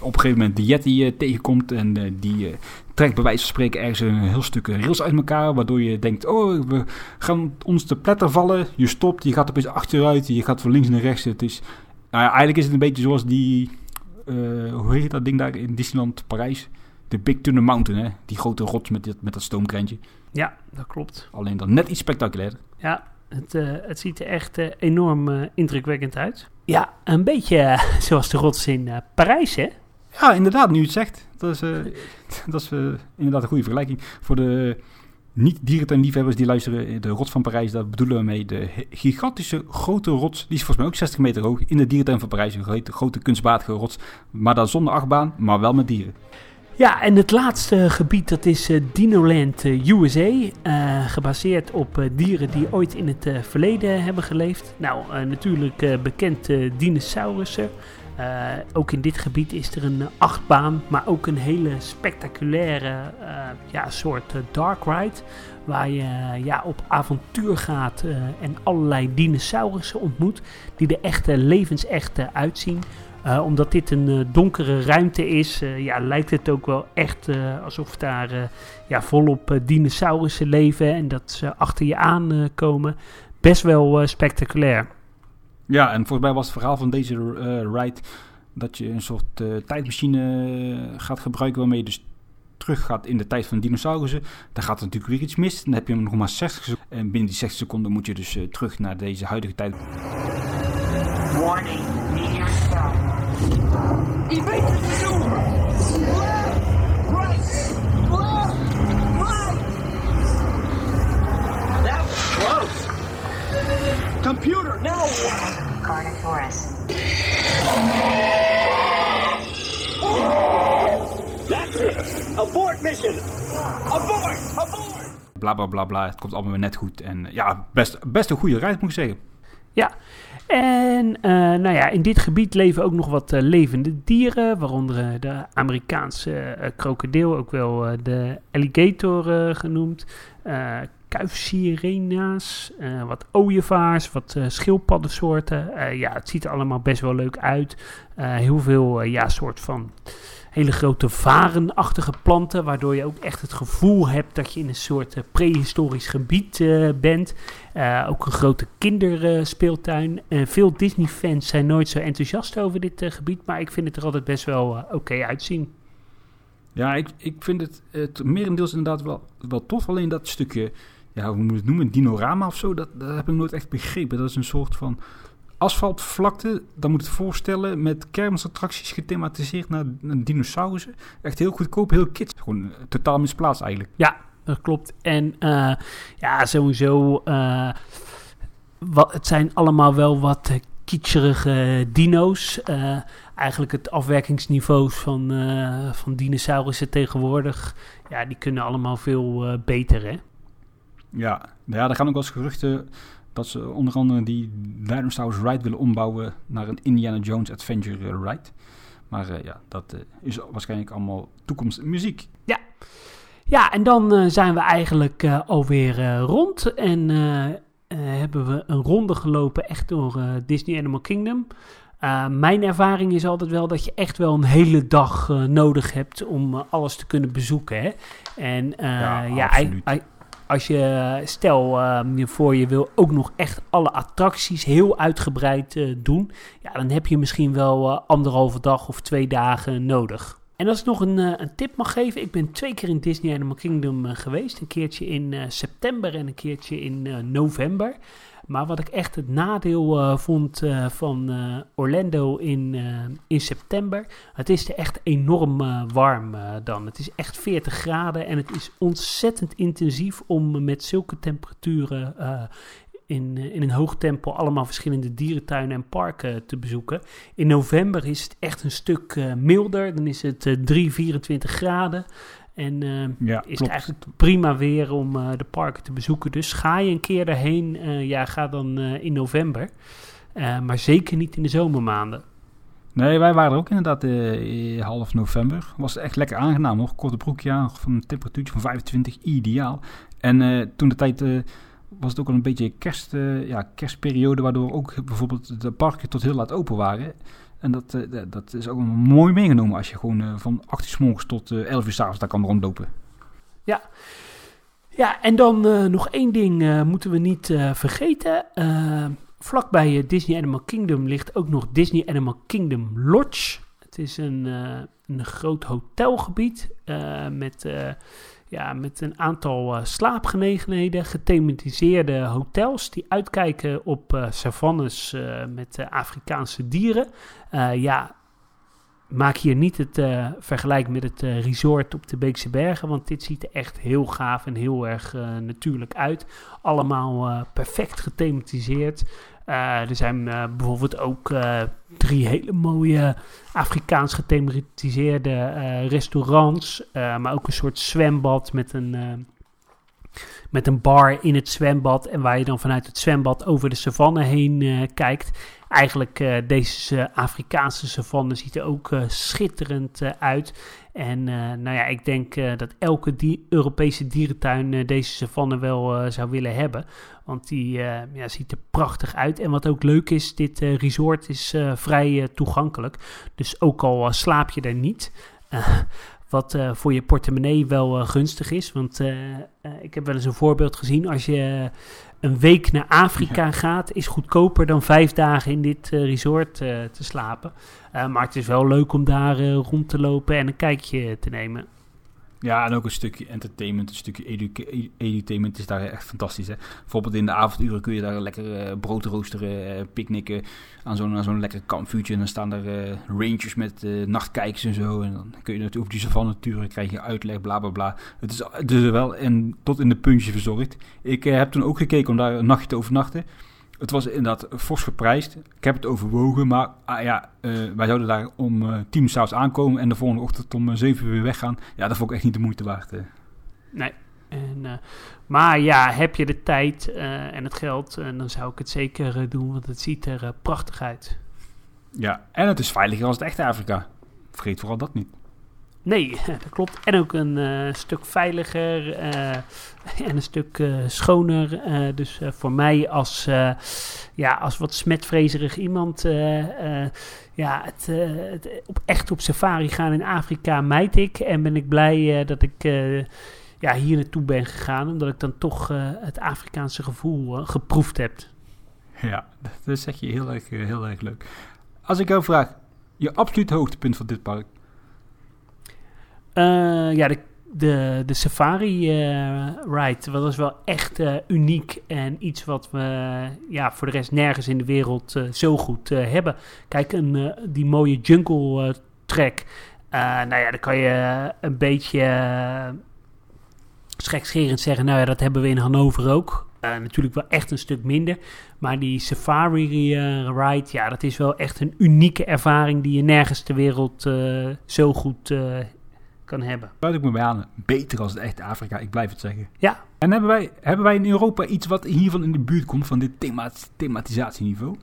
op een gegeven moment de Yeti eh, tegenkomt. En eh, die eh, trekt bij wijze van spreken ergens een heel stuk rails uit elkaar. Waardoor je denkt, oh, we gaan ons te pletter vallen. Je stopt, je gaat opeens achteruit, je gaat van links naar rechts. Het is, nou ja, eigenlijk is het een beetje zoals die, eh, hoe heet dat ding daar in Disneyland Parijs? De Big Thunder Mountain, hè? Die grote rots met, dat met dat stoomkrentje. Ja, dat klopt. Alleen dan net iets spectaculairder. Ja, het, eh, het ziet er echt enorm indrukwekkend uit. Ja, een beetje zoals de rots in Parijs, hè? Ja, inderdaad, nu het zegt. Dat is, eh, dat is eh, inderdaad een goede vergelijking. Voor de niet-dierentuinliefhebbers die luisteren, de rots van Parijs, daar bedoelen we mee de he- gigantische grote rots. Die is volgens mij ook 60 meter hoog in de dierentuin van Parijs. Een grote, kunstmatige rots, maar dan zonder achtbaan, maar wel met dieren. Ja, en het laatste gebied dat is eh, Dinoland eh, USA. eh, gebaseerd op eh, dieren die ooit in het eh, verleden hebben geleefd. Nou, eh, natuurlijk eh, bekend eh, dinosaurussen. Eh, ook in dit gebied is er een achtbaan, maar ook een hele spectaculaire eh, ja, soort eh, dark ride. Waar je ja, op avontuur gaat en allerlei dinosaurussen ontmoet. Die er echt levensecht uitzien. Omdat dit een donkere ruimte is, ja, lijkt het ook wel echt alsof daar ja, volop dinosaurussen leven en dat ze achter je aankomen. Best wel spectaculair. Ja, en volgens mij was het verhaal van deze ride dat je een soort tijdmachine gaat gebruiken waarmee je dus terug gaat in de tijd van de dinosaurussen. Dan gaat er natuurlijk weer iets mis. Dan heb je nog maar 60 seconden. En binnen die 60 seconden moet je dus terug naar deze huidige tijd. Warning, Computer, now what? Carnotaurus. That's it! Abort mission! Abort! Abort! Bla bla bla bla. Het komt allemaal weer net goed. En ja, best, best een goede reis moet ik zeggen. Ja, en eh, nou ja, in dit gebied leven ook nog wat eh, levende dieren, waaronder eh, de Amerikaanse krokodil, ook wel eh, de alligator eh, genoemd, eh kuifsirena's, eh, wat ooievaars, wat eh, schildpaddensoorten. Eh, ja, het ziet er allemaal best wel leuk uit. Heel veel, ja, soort van hele grote varenachtige planten, waardoor je ook echt het gevoel hebt dat je in een soort eh, prehistorisch gebied bent. Ook een grote kinderspeeltuin. Veel Disney-fans zijn nooit zo enthousiast over dit gebied, maar ik vind het er altijd best wel oké uitzien. Ja, ik, ik vind het, het merendeels inderdaad wel, wel tof. Alleen dat stukje, ja, hoe moet je het noemen, dinorama of zo, dat, heb ik nooit echt begrepen. Dat is een soort van asfaltvlakte. Dan moet je het voorstellen met kermisattracties gethematiseerd naar, naar dinosaurussen. Echt heel goedkoop, heel kids. Gewoon eh, totaal misplaatst eigenlijk. Ja, dat klopt. En eh, ja, sowieso. eh, wat, het zijn allemaal wel wat kitscherige dino's. Eigenlijk het afwerkingsniveau van, van dinosaurussen tegenwoordig. Ja, die kunnen allemaal veel beter, hè? Ja, ja, er gaan ook wel eens geruchten dat ze onder andere die Dinosaurus Ride willen ombouwen naar een Indiana Jones Adventure eh, Ride. Maar eh, ja, dat eh, is waarschijnlijk allemaal toekomstmuziek. Ja, en dan zijn we eigenlijk alweer rond. En hebben we een ronde gelopen echt door Disney Animal Kingdom. Mijn ervaring is altijd wel dat je echt wel een hele dag nodig hebt om alles te kunnen bezoeken. Hè? En Ja, ja, absoluut. Als je, stel je voor je wil ook nog echt alle attracties heel uitgebreid eh, doen. Ja, dan heb je misschien wel eh, anderhalve dag of twee dagen nodig. En als ik nog een, eh, een tip mag geven, ik ben twee keer in Disney Animal Kingdom geweest. Een keertje in september en een keertje in november. Maar wat ik echt het nadeel eh, vond eh, van eh, Orlando in, in september, het is er echt enorm warm dan. Het is echt 40 graden en het is ontzettend intensief om met zulke temperaturen in, in een hoog tempo allemaal verschillende dierentuinen en parken te bezoeken. In november is het echt een stuk milder. Dan is het eh 3, 24 graden. En eh, Ja, is het eigenlijk prima weer om eh, de parken te bezoeken. Dus ga je een keer daarheen, eh, ja, ga dan eh, in november. Maar zeker niet in de zomermaanden. Nee, wij waren er ook inderdaad half november. Was echt lekker aangenaam hoor. Korte broekje aan, van een temperatuurtje van 25, ideaal. En toen de tijd was het ook al een beetje kerst, ja, kerstperiode, waardoor ook bijvoorbeeld de parken tot heel laat open waren. En dat, eh, dat- dat is ook mooi meegenomen als je gewoon eh, van 8 uur s morgens tot eh 11 uur s'avonds daar kan rondlopen. Ja, en dan eh, nog één ding eh, moeten we niet eh, vergeten. Eh, vlakbij eh, Disney Animal Kingdom ligt ook nog Disney Animal Kingdom Lodge. Het is een, eh, een groot hotelgebied eh, met, eh, ja, met een aantal eh, slaapgelegenheden, gethematiseerde hotels die uitkijken op eh, savannes eh, met Afrikaanse dieren. Ja, maak hier niet het vergelijk met het resort op de Beekse Bergen, want dit ziet er echt heel gaaf en heel erg natuurlijk uit. Allemaal perfect gethematiseerd. Eh, er zijn eh, bijvoorbeeld ook eh, drie hele mooie Afrikaans gethematiseerde restaurants, maar ook een soort zwembad met een, met een bar in het zwembad en waar je dan vanuit het zwembad over de savanne heen kijkt. Eigenlijk uh, deze Afrikaanse savanne ziet er ook uh, schitterend uh, uit. En nou ja, ik denk dat elke Europese dierentuin deze savanne wel zou willen hebben. Want die ja, ziet er prachtig uit. En wat ook leuk is, dit resort is vrij toegankelijk. Dus ook al slaap je er niet... Wat voor je portemonnee wel gunstig is. Want ik heb wel eens een voorbeeld gezien. Als je een week naar Afrika ja. gaat, is goedkoper dan vijf dagen in dit resort te slapen. maar het is wel leuk om daar rond te lopen en een kijkje te nemen. Ja, en ook een stukje entertainment, een stukje e- edutainment is daar echt fantastisch. Hè? Bijvoorbeeld in de avonduren kun je daar lekker eh, brood roosteren, eh, picknicken aan zo'n zo'n lekker kampvuurtje. En dan staan er eh, rangers met nachtkijkers en zo. En dan kun je natuurlijk over die savanne turen, krijg je uitleg, bla bla bla. Het is dus wel en tot in de puntje verzorgd. Ik heb toen ook gekeken om daar een nachtje te overnachten. Het was inderdaad fors geprijsd. Ik heb het overwogen, maar ah, ja, eh, wij zouden daar om eh, tien uur s'avonds aankomen en de volgende ochtend om eh, zeven uur weer weggaan. Ja, dat vond ik echt niet de moeite waard. Nee. En, maar ja, heb je de tijd en het geld, dan zou ik het zeker doen, want het ziet er prachtig uit. Ja, en het is veiliger als het echte Afrika. Vergeet vooral dat niet. Nee, dat klopt. En ook een eh, stuk veiliger eh, en een stuk eh, schoner. Dus voor mij als, ja, als wat smetvrezerig iemand, ja, het, op, echt op safari gaan in Afrika mijt ik. En ben ik blij dat ik ja, hier naartoe ben gegaan, omdat ik dan toch het Afrikaanse gevoel geproefd heb. Ja, dat zeg je heel erg, heel erg leuk. Als ik jou vraag, je absoluut hoogtepunt van dit park? Eh, ja, de, de, de safari eh, ride, dat was wel echt eh, uniek en iets wat we ja, voor de rest nergens in de wereld zo goed hebben. Kijk, een, die mooie jungle track, nou ja, dan kan je een beetje uh, schekscherend zeggen, nou ja, dat hebben we in Hannover ook. Natuurlijk wel echt een stuk minder. Maar die safari eh, ride, ja, dat is wel echt een unieke ervaring die je nergens ter wereld zo goed kan hebben. Sluit ik me bij aan. Beter als het echte Afrika, ik blijf het zeggen. Ja, En hebben wij, hebben wij in Europa iets wat hiervan in de buurt komt van dit thema thematisatieniveau?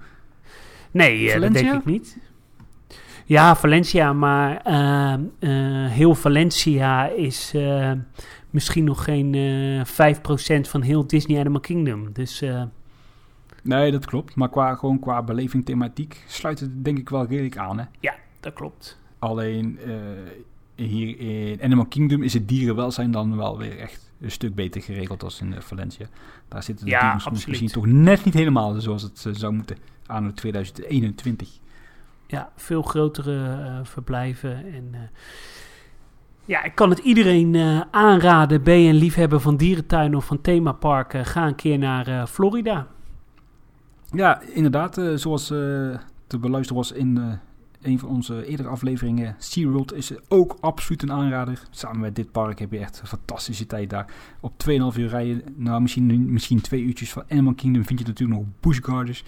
nee, eh, dat denk ik niet. Ja, Valencia, maar eh, eh, heel Valencia is eh, misschien nog geen eh 5% van heel Disney Animal Kingdom. Dus Nee, dat klopt. Maar qua, gewoon qua beleving, thematiek sluit het denk ik wel redelijk aan. Hè? ja, dat klopt. Alleen hier in Animal Kingdom is het dierenwelzijn dan wel weer echt een stuk beter geregeld als in eh, Valencia. Daar zitten de Ja, dieren soms misschien toch net niet helemaal zoals het eh, zou moeten aan 2021. Ja, veel grotere eh, verblijven. En, ja, ik kan het iedereen aanraden. Ben je een liefhebber van dierentuinen of van themaparken? Ga een keer naar Florida. Ja, inderdaad, zoals te beluisteren was in een van onze eerdere afleveringen, SeaWorld is ook absoluut een aanrader. Samen met dit park heb je echt een fantastische tijd daar. Op 2,5 uur rijden, nou misschien, misschien twee uurtjes van Animal Kingdom vind je natuurlijk nog Busch Gardens.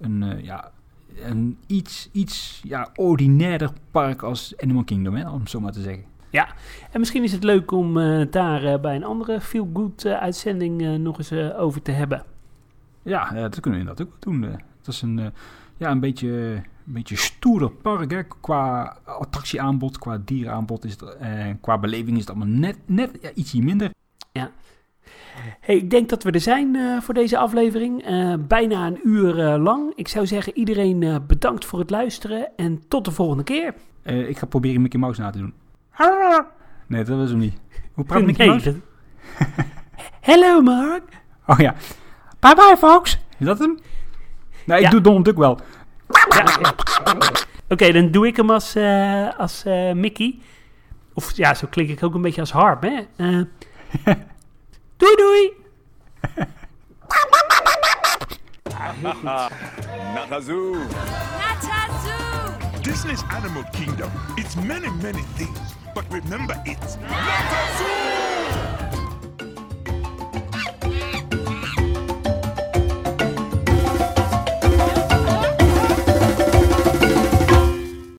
Een, eh, ja, een iets, iets ja, ordinairder park als Animal Kingdom, hè, om het zo maar te zeggen. En misschien is het leuk om eh, daar eh, bij een andere Feel Good uitzending nog eens over te hebben. Ja, dat kunnen we inderdaad ook doen. Het is een, ja, een beetje, een beetje stoerder park. Hè. Qua attractieaanbod, qua dierenaanbod is het, eh, qua beleving is het allemaal net, net ja, ietsje minder. Hey, ik denk dat we er zijn eh, voor deze aflevering. Eh, bijna een uur lang. Ik zou zeggen, iedereen bedankt voor het luisteren. En tot de volgende keer. Ik ga proberen Mickey Mouse na te doen. Nee, dat was hem niet. Hoe praat Mickey Nee, Mouse? dat- Hello, Mark. Oh ja. Bye bye, folks. Is dat hem? Nee, ik Ja. doe Donald Duck wel. Ja, ja. Oké, dan doe ik hem als, eh, als eh, Mickey. Of ja, zo klink ik ook een beetje als Harp, hè? Eh, doei, doei. Nakazoo. Natazoo! Disney's Animal Kingdom. It's many, many things. But remember, it's Nakazoo!